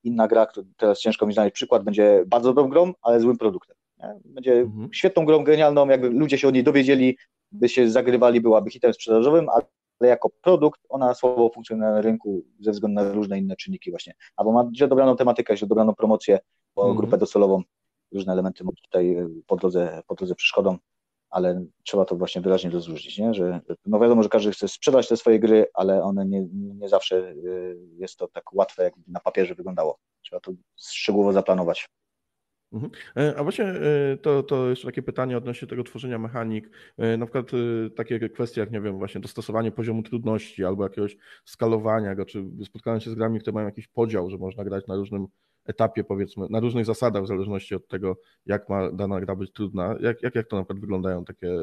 inna gra, teraz ciężko mi znaleźć przykład, będzie bardzo dobrą grą, ale złym produktem. Nie? Będzie mhm. świetną grą, genialną, jakby ludzie się o niej dowiedzieli, by się zagrywali, byłaby hitem sprzedażowym, ale jako produkt ona słabo funkcjonuje na rynku ze względu na różne inne czynniki właśnie. Albo ma źle dobraną tematykę, źle dobraną promocję, bo mhm. grupę docelową, różne elementy tutaj po drodze, po drodze przeszkodą ale trzeba to właśnie wyraźnie rozróżnić, nie? że no wiadomo, że każdy chce sprzedać te swoje gry, ale one nie, nie zawsze y, jest to tak łatwe, jak na papierze wyglądało. Trzeba to szczegółowo zaplanować. Mhm. E, a właśnie e, to, to jeszcze takie pytanie odnośnie tego tworzenia mechanik. E, na przykład takie kwestie jak, nie wiem, właśnie dostosowanie poziomu trudności albo jakiegoś skalowania czy spotkałem się z grami, które mają jakiś podział, że można grać na różnym etapie, powiedzmy, na różnych zasadach, w zależności od tego, jak ma dana gra być trudna. Jak, jak, jak to na przykład wyglądają takie e,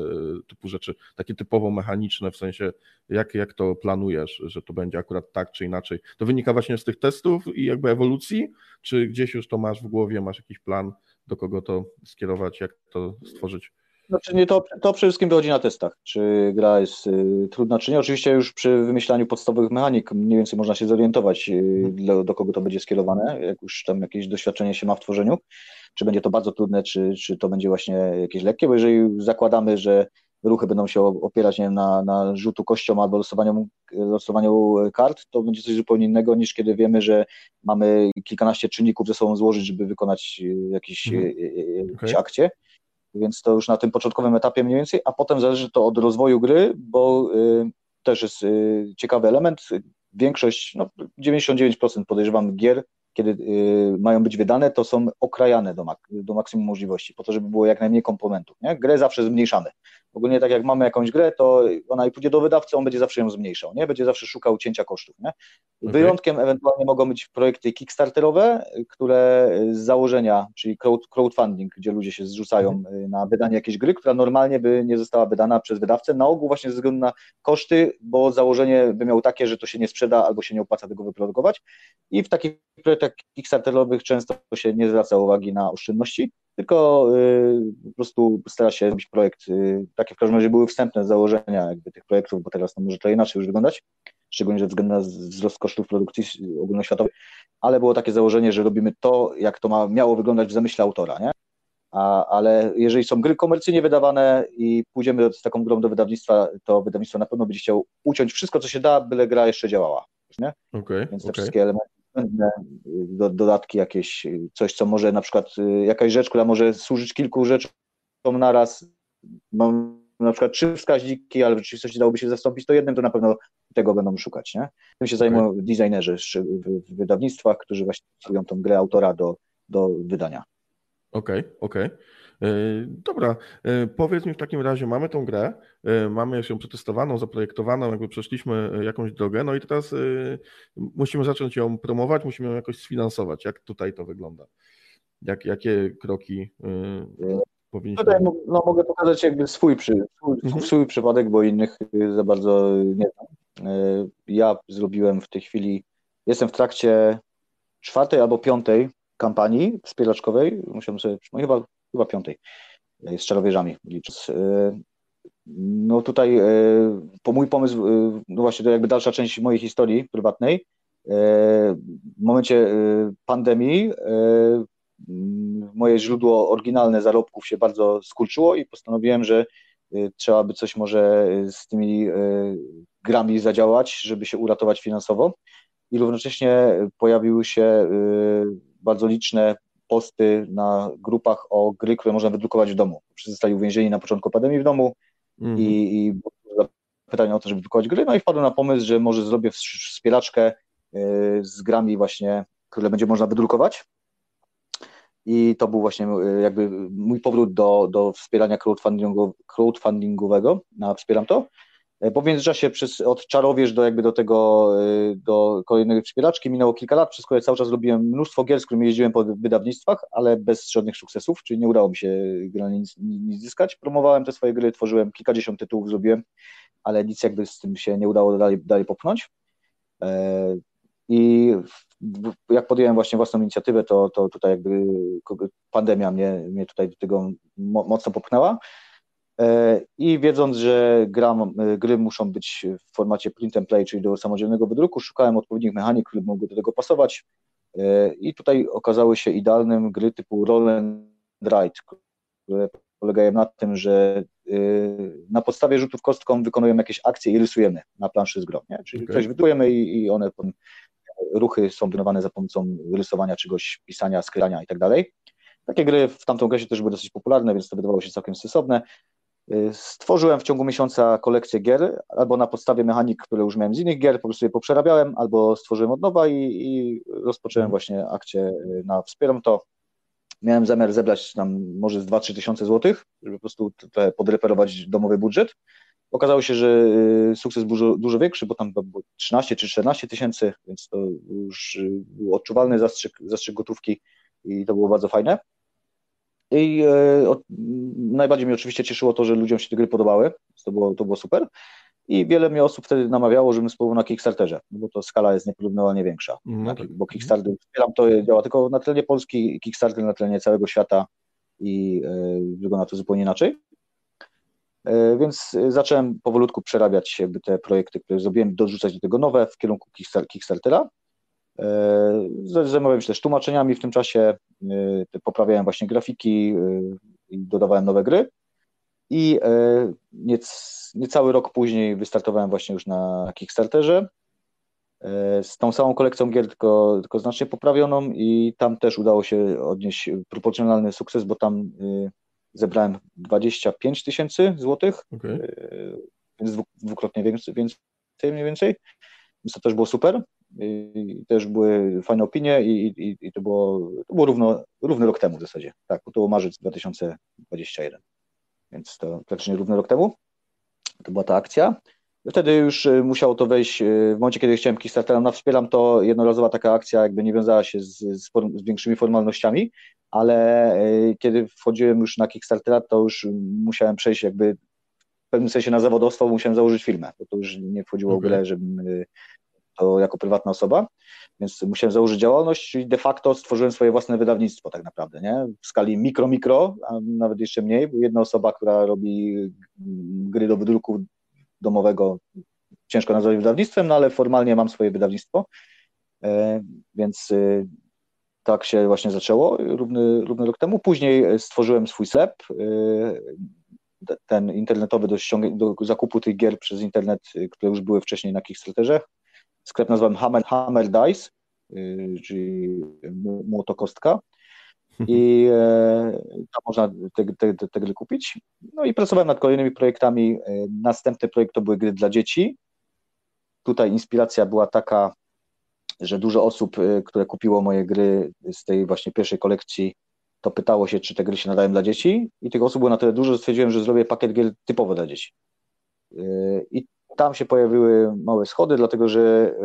typu rzeczy, takie typowo mechaniczne, w sensie jak, jak to planujesz, że to będzie akurat tak czy inaczej? To wynika właśnie z tych testów i jakby ewolucji, czy gdzieś już to masz w głowie, masz jakiś plan, do kogo to skierować, jak to stworzyć? Znaczy nie, to, to przede wszystkim wychodzi na testach, czy gra jest y, trudna, czy nie. Oczywiście już przy wymyślaniu podstawowych mechanik mniej więcej można się zorientować, y, do, do, kogo to będzie skierowane, jak już tam jakieś doświadczenie się ma w tworzeniu, czy będzie to bardzo trudne, czy, czy to będzie właśnie jakieś lekkie, bo jeżeli zakładamy, że ruchy będą się opierać nie wiem, na, na rzutu kością albo losowaniu, losowaniu kart, to będzie coś zupełnie innego niż kiedy wiemy, że mamy kilkanaście czynników ze sobą złożyć, żeby wykonać y, jakieś, mhm. jakieś okay. akcje więc to już na tym początkowym etapie mniej więcej, a potem zależy to od rozwoju gry, bo y, też jest y, ciekawy element. Większość, no 99% podejrzewam gier kiedy y, mają być wydane, to są okrajane do, mak do maksimum możliwości, po to, żeby było jak najmniej komponentów. Nie? Grę zawsze zmniejszamy. Ogólnie tak jak mamy jakąś grę, to ona i pójdzie do wydawcy, on będzie zawsze ją zmniejszał, nie? będzie zawsze szukał cięcia kosztów. Nie? Okay. Wyjątkiem ewentualnie mogą być projekty kickstarterowe, które z założenia, czyli crowdfunding, gdzie ludzie się zrzucają mm. na wydanie jakiejś gry, która normalnie by nie została wydana przez wydawcę, na ogół właśnie ze względu na koszty, bo założenie by miało takie, że to się nie sprzeda albo się nie opłaca tego wyprodukować i w takich projektach Kickstarterowych często się nie zwraca uwagi na oszczędności, tylko y, po prostu stara się robić projekt. Y, takie w każdym razie były wstępne założenia jakby tych projektów, bo teraz no, może to inaczej już wyglądać, szczególnie ze względu na wzrost kosztów produkcji ogólnoświatowej. ale było takie założenie, że robimy to, jak to ma, miało wyglądać w zamyśle autora, nie? A, ale jeżeli są gry komercyjnie wydawane i pójdziemy z taką grą do wydawnictwa, to wydawnictwo na pewno będzie chciał uciąć wszystko, co się da, byle gra jeszcze działała. Nie? Okay, Więc te okay. wszystkie elementy, do, dodatki jakieś, coś, co może na przykład, jakaś rzecz, która może służyć kilku rzeczom naraz, mam na przykład trzy wskaźniki, ale w rzeczywistości dałoby się zastąpić to jednym, to na pewno tego będą szukać. Nie? Tym się zajmują okay. designerzy w wydawnictwach, którzy właśnie stosują tą grę autora do, do wydania. Okej, okay, okej. Okay. Dobra, e, powiedz mi w takim razie, mamy tą grę, e, mamy ją przetestowaną, zaprojektowaną, jakby przeszliśmy e, jakąś drogę, no i teraz musimy zacząć ją promować, musimy ją jakoś sfinansować. Jak tutaj to wygląda? Jak, jakie kroki powinniśmy... Tutaj no, mogę pokazać jakby swój, przy, swój, mhm. swój przypadek, bo innych za bardzo nie znam. Ja zrobiłem w tej chwili, jestem w trakcie czwartej albo piątej kampanii wspieraczkowej, musiałem sobie, no chyba, chyba piątej, z czarowieżami licząc. No tutaj po mój pomysł, no właśnie to jakby dalsza część mojej historii prywatnej, w momencie pandemii moje źródło oryginalne zarobków się bardzo skurczyło i postanowiłem, że trzeba by coś może z tymi grami zadziałać, żeby się uratować finansowo. I równocześnie pojawiły się bardzo liczne posty na grupach o gry, które można wydrukować w domu. Wszyscy zostali uwięzieni na początku pandemii w domu mm. i, i pytanie o to, żeby wydrukować gry, no i wpadłem na pomysł, że może zrobię wspieraczkę z grami właśnie, które będzie można wydrukować. I to był właśnie jakby mój powrót do, do wspierania crowdfundingowego na Wspieram To. E, po międzyczasie przez, od czarowierz do jakby do tego, e, do kolejnej wspieraczki minęło kilka lat, przez które cały czas robiłem mnóstwo gier, z którymi jeździłem po wydawnictwach, ale bez żadnych sukcesów, czyli nie udało mi się nic, nic zyskać. Promowałem te swoje gry, tworzyłem kilkadziesiąt tytułów, zrobiłem, ale nic jakby z tym się nie udało dalej, dalej popchnąć. E, I jak podjąłem właśnie własną inicjatywę, to, to tutaj jakby pandemia mnie, mnie tutaj do tego mocno popchnęła. E, I wiedząc, że gram, e, gry muszą być w formacie print and play, czyli do samodzielnego wydruku, szukałem odpowiednich mechanik, które mogły do tego pasować. E, I tutaj okazały się idealnym gry typu Roll and Ride, które polegają na tym, że na podstawie rzutów kostką wykonujemy jakieś akcje i rysujemy na planszy z grą. Nie? Czyli okay. coś wydrujemy i, one ruchy są wykonane za pomocą rysowania czegoś, pisania, skrania i tak dalej. Takie gry w tamtą okresie też były dosyć popularne, więc to wydawało się całkiem sensowne. Stworzyłem w ciągu miesiąca kolekcję gier, albo na podstawie mechanik, które już miałem z innych gier, po prostu je poprzerabiałem, albo stworzyłem od nowa i, i rozpocząłem mhm. właśnie akcję y, na Wspieram to. Miałem zamiar zebrać tam może z 2-3 tysiące złotych, żeby po prostu trochę podreperować domowy budżet. Okazało się, że y, sukces był dużo, dużo większy, bo tam było 13 czy 14 tysięcy, więc to już y, był odczuwalny zastrzyk, zastrzyk gotówki i to było bardzo fajne. I e, o, najbardziej mnie oczywiście cieszyło to, że ludziom się te gry podobały, to było, to było super. I wiele mnie osób wtedy namawiało, żebym spróbował na Kickstarterze, no bo to skala jest nieporównywalnie większa. Tak. Bo Kickstarter, wspieram to, działa tylko na terenie Polski, Kickstarter na terenie całego świata i e, wygląda to zupełnie inaczej. E, więc zacząłem powolutku przerabiać jakby te projekty, które zrobiłem, dorzucać do tego nowe w kierunku Kickstartera. E, zajmowałem się też tłumaczeniami w tym czasie, e, poprawiałem właśnie grafiki e, i dodawałem nowe gry. I niecały rok później wystartowałem właśnie już na Kickstarterze z tą samą kolekcją gier, tylko, tylko znacznie poprawioną i tam też udało się odnieść proporcjonalny sukces, bo tam zebrałem 25 tysięcy złotych, okay. więc dwukrotnie więcej, więcej mniej więcej, więc to też było super i też były fajne opinie i, i, i to było, to było równo, równy rok temu w zasadzie. Tak, to był marzec 2021, więc to praktycznie równy rok temu. To była ta akcja. Wtedy już y, musiało to wejść, y, w momencie, kiedy chciałem Kickstartera na Wspieram, to jednorazowa taka akcja jakby nie wiązała się z, z, z większymi formalnościami, ale y, kiedy wchodziłem już na Kickstartera, to już musiałem przejść jakby w pewnym sensie na zawodowstwo, musiałem założyć firmę, bo to już nie wchodziło okay. w grę, żebym jako prywatna osoba, więc musiałem założyć działalność, czyli de facto stworzyłem swoje własne wydawnictwo tak naprawdę, nie? W skali mikro, mikro, a nawet jeszcze mniej, jedna osoba, która robi gry do wydruku domowego, ciężko nazwać wydawnictwem, no ale formalnie mam swoje wydawnictwo Więc tak się właśnie zaczęło równy, równy rok temu. Później stworzyłem swój sklep, ten internetowy do, do zakupu tych gier przez internet, które już były wcześniej na Kickstarterze. Sklep nazwałem Hammer, Hammer Dice, czyli młotokostka i e, tam można te, te, te, te, gry kupić. No i pracowałem nad kolejnymi projektami. E, następny projekt to były gry dla dzieci. Tutaj inspiracja była taka, że dużo osób, e, które kupiło moje gry z tej właśnie pierwszej kolekcji, to pytało się, czy te gry się nadają dla dzieci i tych osób było na tyle dużo, że stwierdziłem, że zrobię pakiet gier typowo dla dzieci. I tam się pojawiły małe schody, dlatego że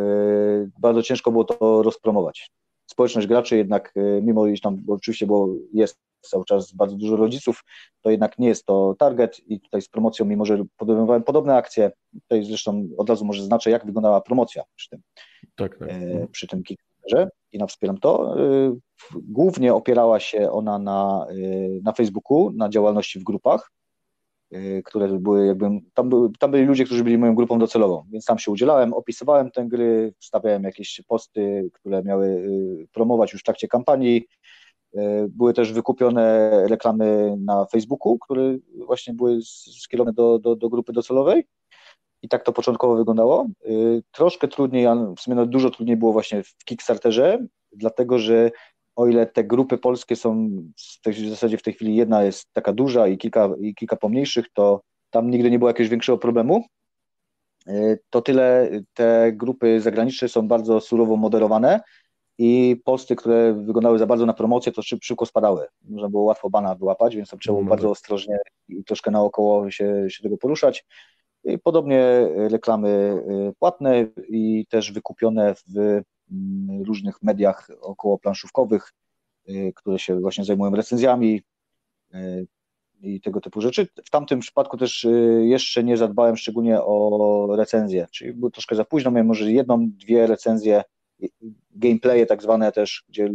bardzo ciężko było to rozpromować społeczność graczy jednak, e, mimo iż tam oczywiście było, jest cały czas bardzo dużo rodziców, to jednak nie jest to target i tutaj z promocją, mimo że podejmowałem podobne akcje, tutaj zresztą od razu może znaczę, jak wyglądała promocja przy tym, tak, tak. E, przy tym Kickstarterze i na wspieram to. E, głównie opierała się ona na, na Facebooku, na działalności w grupach, które były jakby, tam, tam byli ludzie, którzy byli moją grupą docelową, więc tam się udzielałem, opisywałem tę gry, wstawiałem jakieś posty, które miały y, promować już w trakcie kampanii, y, były też wykupione reklamy na Facebooku, które właśnie były skierowane do, do, do grupy docelowej i tak to początkowo wyglądało. Troszkę trudniej, w sumie no dużo trudniej było właśnie w Kickstarterze, dlatego że o ile te grupy polskie są w zasadzie w tej chwili jedna jest taka duża i kilka, i kilka pomniejszych, to tam nigdy nie było jakiegoś większego problemu, e, to tyle te grupy zagraniczne są bardzo surowo moderowane i posty, które wyglądały za bardzo na promocję, to szybko spadały. Można było łatwo bana wyłapać, więc tam trzeba było no bardzo tak. ostrożnie i troszkę naokoło się, się tego poruszać. I podobnie reklamy e, płatne i też wykupione w różnych mediach około planszówkowych, y, które się właśnie zajmują recenzjami y, i tego typu rzeczy. W tamtym przypadku też y, jeszcze nie zadbałem szczególnie o recenzję, czyli było troszkę za późno, miałem może jedną, dwie recenzje, gameplaye tak zwane też, gdzie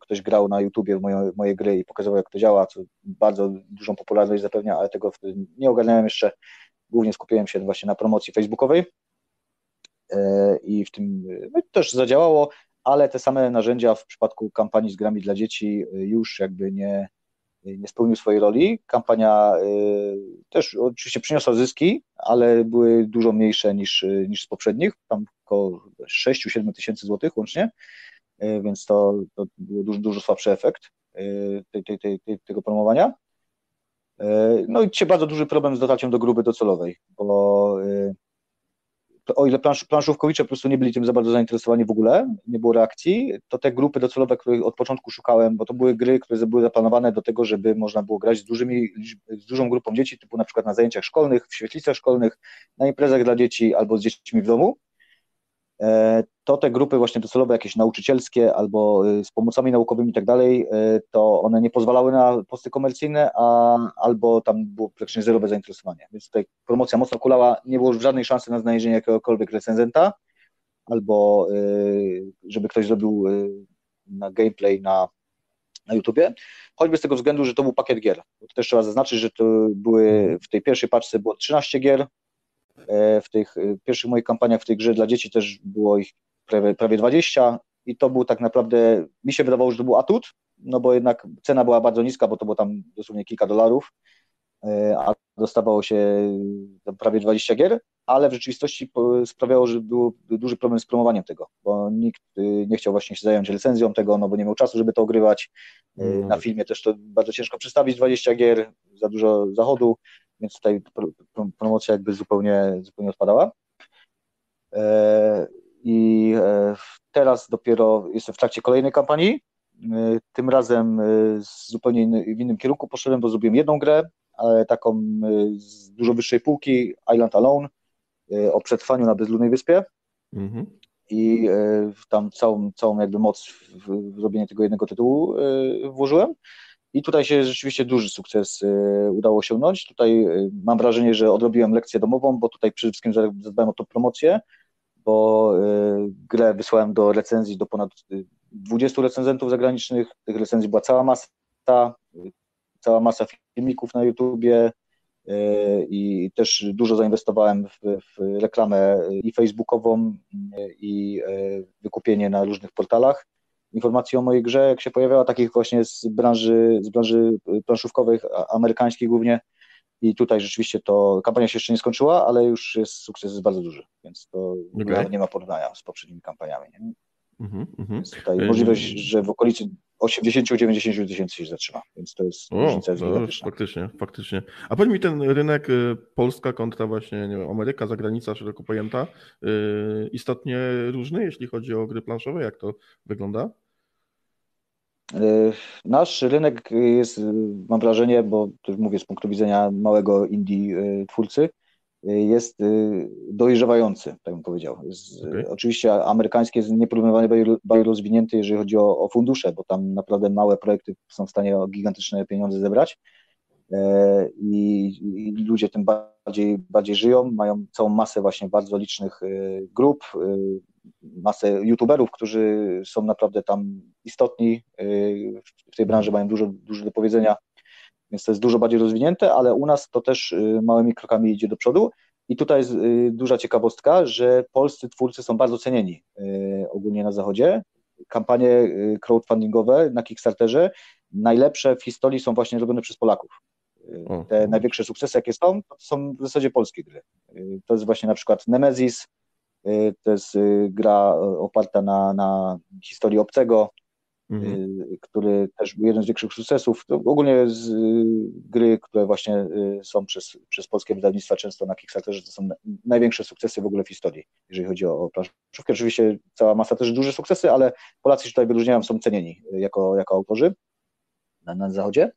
ktoś grał na YouTubie w moje, moje gry i pokazywał jak to działa, co bardzo dużą popularność zapewnia, ale tego nie ogarniałem jeszcze. Głównie skupiłem się właśnie na promocji facebookowej. E, i w tym no, też zadziałało, ale te same narzędzia w przypadku kampanii z grami dla dzieci e, już jakby nie, nie spełniły swojej roli. Kampania e, też oczywiście przyniosła zyski, ale były dużo mniejsze niż, niż z poprzednich, tam około 6-7 tysięcy złotych łącznie, więc to, to był dużo, dużo słabszy efekt tej, tej, tej, tego promowania. No i dzisiaj bardzo duży problem z dotarciem do grupy docelowej, bo o ile plansz, planszówkowicze po prostu nie byli tym za bardzo zainteresowani w ogóle, nie było reakcji, to te grupy docelowe, których od początku szukałem, bo to były gry, które były zaplanowane do tego, żeby można było grać z, dużymi, z dużą grupą dzieci, typu na przykład na zajęciach szkolnych, w świetlicach szkolnych, na imprezach dla dzieci albo z dziećmi w domu, to te grupy właśnie docelowe, jakieś nauczycielskie albo y, z pomocami naukowymi i tak dalej, e, to one nie pozwalały na posty komercyjne, a albo tam było praktycznie zerowe zainteresowanie. Więc tutaj promocja mocno kulała, nie było już żadnej szansy na znalezienie jakiegokolwiek recenzenta, albo y, żeby ktoś zrobił y, na gameplay na, na YouTubie, choćby z tego względu, że to był pakiet gier. To też trzeba zaznaczyć, że to były w tej pierwszej paczce było 13 gier, E, w tych e, pierwszych moich kampaniach w tej grze dla dzieci też było ich prawie, prawie 20 i to był tak naprawdę, mi się wydawało, że to był atut, no bo jednak cena była bardzo niska, bo to było tam dosłownie kilka dolarów, e, a dostawało się prawie 20 gier, ale w rzeczywistości sprawiało, że był duży problem z promowaniem tego, bo nikt nie chciał właśnie się zająć recenzją tego, no bo nie miał czasu, żeby to ogrywać. Mm. Na filmie też to bardzo ciężko przedstawić 20 gier, za dużo zachodu, więc tutaj promocja jakby zupełnie, zupełnie odpadała. E, I e, teraz dopiero jestem w trakcie kolejnej kampanii. E, tym razem z zupełnie w innym kierunku poszedłem, bo zrobiłem jedną grę, ale taką z dużo wyższej półki, Island Alone, o przetrwaniu na bezludnej wyspie. Mhm. I tam całą, całą jakby moc w zrobienie tego jednego tytułu włożyłem. I tutaj się rzeczywiście duży sukces y, udało osiągnąć. Tutaj y, mam wrażenie, że odrobiłem lekcję domową, bo tutaj przede wszystkim zadbałem o to promocję, bo y, grę wysłałem do recenzji do ponad 20 recenzentów zagranicznych. Tych recenzji była cała masa, cała masa filmików na YouTubie, i też dużo zainwestowałem w, w reklamę i facebookową i wykupienie na różnych portalach informacji o mojej grze, jak się pojawiała, takich właśnie z branży, z branży planszówkowej, amerykańskiej głównie. I tutaj rzeczywiście to kampania się jeszcze nie skończyła, ale już jest sukces jest bardzo duży, więc to okay. nie ma porównania z poprzednimi kampaniami. Nie? Mm -hmm. Tutaj możliwość, że w okolicy 80-90 tysięcy się zatrzyma, więc to jest o, różnica jest no, Faktycznie, faktycznie. A powiedz mi ten rynek y, Polska kontra właśnie nie wiem, Ameryka, zagranica szeroko pojęta, yy, istotnie różny, jeśli chodzi o gry planszowe, jak to wygląda? Y, nasz rynek jest, mam wrażenie, bo już mówię z punktu widzenia małego indie y, twórcy, jest dojrzewający, tak bym powiedział. Okay. Oczywiście amerykański jest nieporównywalnie bardziej rozwinięty, jeżeli chodzi o, o, fundusze, bo tam naprawdę małe projekty są w stanie o gigantyczne pieniądze zebrać e, i, i ludzie tym bardziej, bardziej żyją, mają całą masę właśnie bardzo licznych grup, masę youtuberów, którzy są naprawdę tam istotni y, w tej branży, mają dużo, dużo do powiedzenia, więc to jest dużo bardziej rozwinięte, ale u nas to też y, małymi krokami idzie do przodu. I tutaj jest y, duża ciekawostka, że polscy twórcy są bardzo cenieni ogólnie na zachodzie. Kampanie crowdfundingowe na Kickstarterze najlepsze w historii są właśnie robione przez Polaków. Te największe sukcesy, jakie są, to są w zasadzie polskie gry. To jest właśnie na przykład Nemesis, to jest y, gra oparta na, na historii obcego, mhm. Y, który też był jeden z większych sukcesów. To ogólnie z gry, które właśnie są przez, przez polskie wydawnictwa często na Kickstarterze, to są największe sukcesy w ogóle w historii, jeżeli chodzi o, o planszówkę. Oczywiście cała masa też duże sukcesy, ale Polacy się tutaj wyróżniają, są cenieni jako, jako autorzy na, na zachodzie.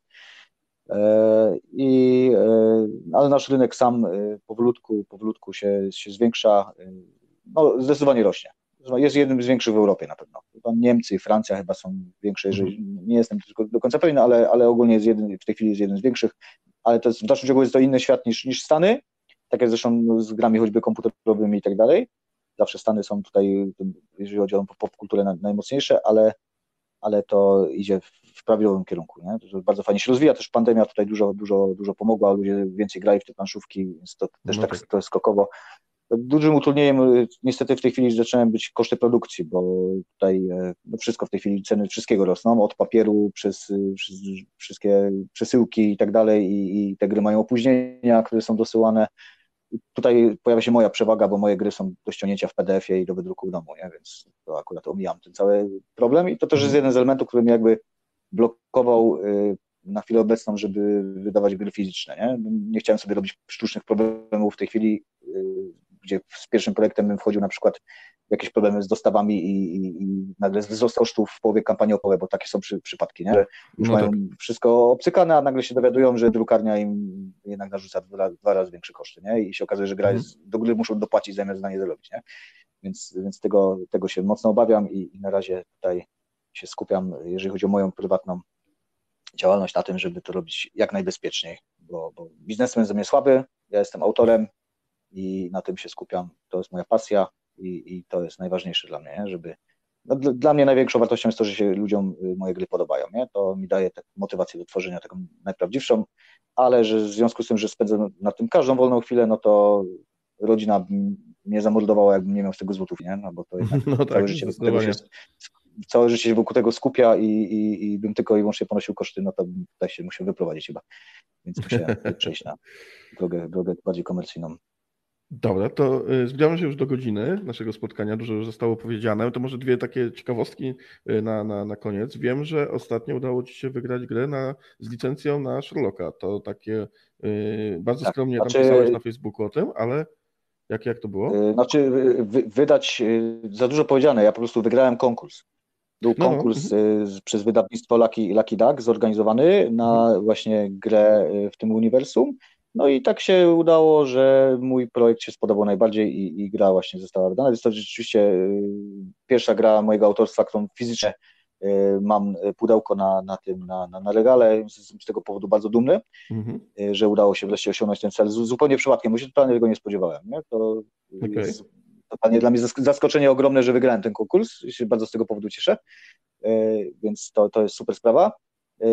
E, I, e, ale nasz rynek sam powolutku, powolutku się, się zwiększa no, zdecydowanie rośnie. Jest jednym z większych w Europie na pewno. Tam Niemcy i Francja chyba są większe, jeżeli mhm. nie jestem do końca pewien, ale, ale ogólnie jest jeden, w tej chwili jest jeden z większych, ale to jest, w dalszym ciągu jest to inny świat niż, niż Stany, tak jak zresztą z grami choćby komputerowymi i tak dalej. Zawsze Stany są tutaj, jeżeli chodzi o popkulturę, najmocniejsze, ale, ale to idzie w prawidłowym kierunku. Nie? To bardzo fajnie się rozwija, też pandemia tutaj dużo, dużo, dużo pomogła, ludzie więcej grali w te planszówki, więc to też no tak, tak skokowo Dużym utrudnieniem y, niestety w tej chwili zaczynają być koszty produkcji, bo tutaj e, no wszystko w tej chwili, ceny wszystkiego rosną, od papieru przez, y, przez wszystkie przesyłki i tak dalej i, te gry mają opóźnienia, które są dosyłane. Tutaj pojawia się moja przewaga, bo moje gry są do ściągnięcia w PDF-ie i do wydruku w domu, nie? więc to akurat omijam ten cały problem i to też jest jeden z elementów, który mnie jakby blokował y, na chwilę obecną, żeby wydawać gry fizyczne. Nie, nie chciałem sobie robić sztucznych problemów w tej chwili gdzie z pierwszym projektem bym wchodził na przykład jakieś problemy z dostawami i, i, i nagle wzrost kosztów w połowie kampanii opowe, bo takie są przy, przypadki, nie? że już no mają tak. wszystko obcykane, a nagle się dowiadują, że drukarnia im jednak narzuca dwa, dwa razy większe koszty nie? i się okazuje, że gra mhm. jest, do gry muszą dopłacić zamiast za nie zarobić. Nie? Więc, więc tego, tego się mocno obawiam i, i na razie tutaj się skupiam, jeżeli chodzi o moją prywatną działalność na tym, żeby to robić jak najbezpieczniej, bo, bo biznesmen jest mnie słaby, ja jestem autorem, i na tym się skupiam. To jest moja pasja i, i to jest najważniejsze dla mnie, nie? żeby. No, dla, dla, mnie największą wartością jest to, że się ludziom y, moje gry podobają. Nie? To mi daje motywację do tworzenia tego najprawdziwszą, ale że w związku z tym, że spędzę na tym każdą wolną chwilę, no to rodzina mnie zamordowała, jakbym nie miał z tego złotów, nie? No bo to jednak no tak, całe, życie tego się, całe życie się wokół tego skupia i, i, i bym tylko i wyłącznie ponosił koszty, no to bym tutaj się musiał wyprowadzić chyba. Więc musiałem przejść na drogę, drogę bardziej komercyjną. Dobra, to y, zbliżamy się już do godziny naszego spotkania. Dużo już zostało powiedziane. To może dwie takie ciekawostki y, na, na, na koniec. Wiem, że ostatnio udało Ci się wygrać grę na, z licencją na Sherlocka. To takie yy, bardzo tak, skromnie znaczy, tam pisałeś na Facebooku o tym, ale jak, jak to było? Znaczy, wy, wydać za dużo powiedziane. Ja po prostu wygrałem konkurs. Był no, no. konkurs no. przez wydawnictwo Lucky, Lucky Duck zorganizowany na mhm. właśnie grę w tym uniwersum no i tak się udało, że mój projekt się spodobał najbardziej i, i gra właśnie została wydana. Jest to rzeczywiście y, pierwsza gra mojego autorstwa, którą fizycznie y, mam pudełko na, na tym, na, na, na regale. Jestem z tego powodu bardzo dumny, mhm. Y, że udało się wreszcie osiągnąć ten cel. Zupełnie przypadkiem, bo się totalnie tego nie spodziewałem. Nie? To okay. jest totalnie dla mnie zaskoczenie ogromne, że wygrałem ten konkurs. I się bardzo z tego powodu cieszę. Więc to, to jest super sprawa.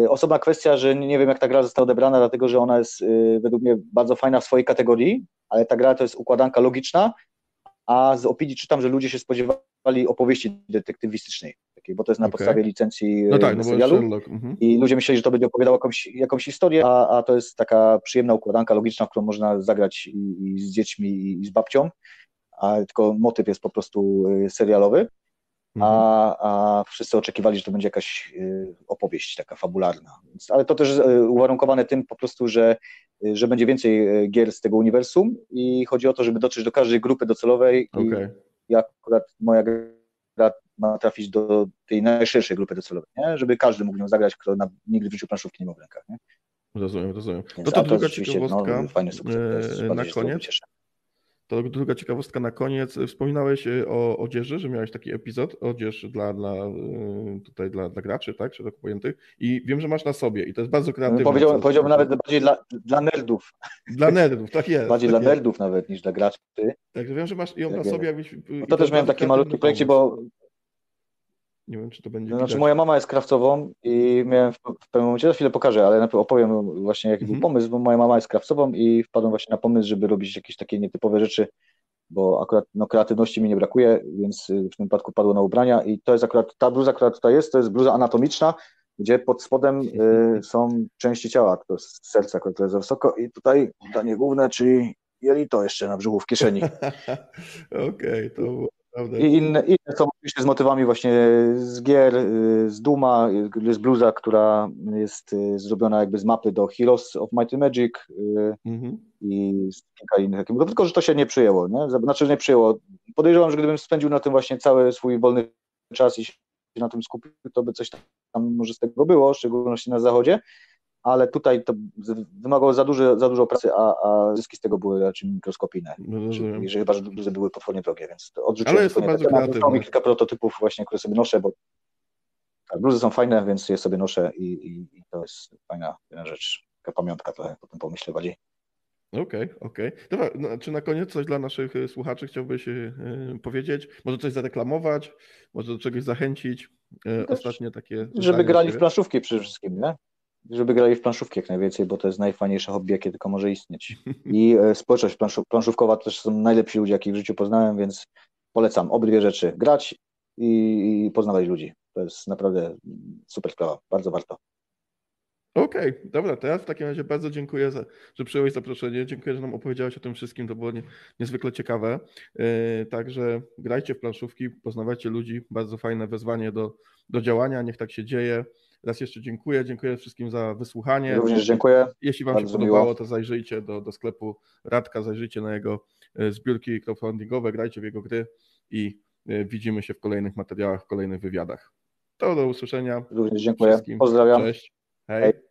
Osobna kwestia, że nie wiem jak ta gra została odebrana, dlatego że ona jest według mnie bardzo fajna w swojej kategorii, ale ta gra to jest układanka logiczna, a z opinii czytam, że ludzie się spodziewali opowieści detektywistycznej, takiej, bo to jest na okay. podstawie licencji no tak, no serialu mhm. i ludzie myśleli, że to będzie opowiadało jakąś, jakąś historię, a, a to jest taka przyjemna układanka logiczna, w którą można zagrać i, i z dziećmi i z babcią, a tylko motyw jest po prostu serialowy a, mhm. a wszyscy oczekiwali, że to będzie jakaś y, opowieść taka fabularna. Ale to też y, uwarunkowane tym po prostu, że, y, że będzie więcej gier z tego uniwersum i chodzi o to, żeby dotrzeć do każdej grupy docelowej okay. i akurat moja gra ma trafić do tej najszerszej grupy docelowej, nie? żeby każdy mógł nią zagrać, kto na, nigdy w życiu planszówki nie miał w rękach. Nie? Rozumiem, rozumiem. Więc, no to druga ciekawostka no, fajny sukces, na koniec. To druga ciekawostka na koniec. Wspominałeś e, o odzieży, że miałeś taki epizod, odzież dla, dla, e, tutaj dla, dla graczy, tak, szeroko pojętych. I wiem, że masz na sobie i to jest bardzo kreatywne. Powiedziałbym, powiedziałbym nawet bardziej dla, dla nerdów. Dla nerdów, tak jest. Bardziej tak dla jest. nerdów nawet niż dla graczy. Tak, wiem, że masz ją tak na sobie. Jakbyś, no to też miałem taki malutki projekcie, bo nie wiem, czy to będzie. No, znaczy, moja mama jest krawcową i miałem w, w pewnym momencie, za chwilę pokażę, ale najpierw opowiem właśnie, jaki był mhm. pomysł, bo moja mama jest krawcową i wpadłem właśnie na pomysł, żeby robić jakieś takie nietypowe rzeczy bo akurat no, kreatywności mi nie brakuje, więc y, w tym wypadku padło na ubrania i to jest akurat, ta bluza, która tutaj jest, to jest bluza anatomiczna, gdzie pod spodem y, są części ciała, to jest serce, które jest za wysoko i tutaj danie główne, czyli jelito jeszcze na brzuchu w kieszeni. Okej, okay, to było Prawda? I inne, inne są oczywiście z motywami właśnie z gier, y, z Duma, jest bluza, która jest y, zrobiona jakby z mapy do Heroes of Might and Magic mm-hmm. i kilka innych takich, tylko że to się nie przyjęło, nie? Znaczy nie przyjęło. Podejrzewam, że gdybym spędził na tym właśnie cały swój wolny czas i się na tym skupił, to by coś tam może z tego było, w szczególności na zachodzie, ale tutaj to wymagało za, duży, za dużo pracy, a, a zyski z tego były raczej mikroskopijne. No, jeżeli chyba, że duże były potwornie drogie, więc to odrzuciłem. Ale jest to bardzo kreatywne. Mam kilka prototypów właśnie, które sobie noszę, bo tak, bluzy są fajne, więc je sobie noszę i, i, i to jest fajna, fajna rzecz, taka pamiątka trochę, potem pomyślę bardziej. Okej, okay, okej. Okay. Dobra, no, czy na koniec coś dla naszych y, słuchaczy chciałbyś yy, powiedzieć? Może coś zareklamować? Może do czegoś zachęcić? Yy, ostatnie takie. Żeby grali w planszówki przede wszystkim, nie? Żeby grali w planszówki jak najwięcej, bo to jest najfajniejsze hobby, jakie tylko może istnieć. I e, społeczność planszówkowa to też są najlepsi ludzie, jakich w życiu poznałem, więc polecam obydwie rzeczy. Grać i, i poznawać ludzi. To jest naprawdę super sprawa. Bardzo warto. Okej, okay, dobra, ja w takim razie bardzo dziękuję, za, że przyjąłeś zaproszenie. Dziękuję, że nam opowiedziałeś o tym wszystkim. To było nie, niezwykle ciekawe. Yy, także grajcie w planszówki, poznawajcie ludzi. Bardzo fajne wezwanie do, do działania. Niech tak się dzieje. Raz jeszcze dziękuję. Dziękuję wszystkim za wysłuchanie. Również dziękuję. Jeśli Wam Bardzo się podobało, miło. to zajrzyjcie do, do sklepu Radka, zajrzyjcie na jego e, zbiórki crowdfundingowe, grajcie w jego gry i e, widzimy się w kolejnych materiałach, w kolejnych wywiadach. To do usłyszenia. Również dziękuję. Wszystkim. Pozdrawiam. Cześć. Hej. Hej.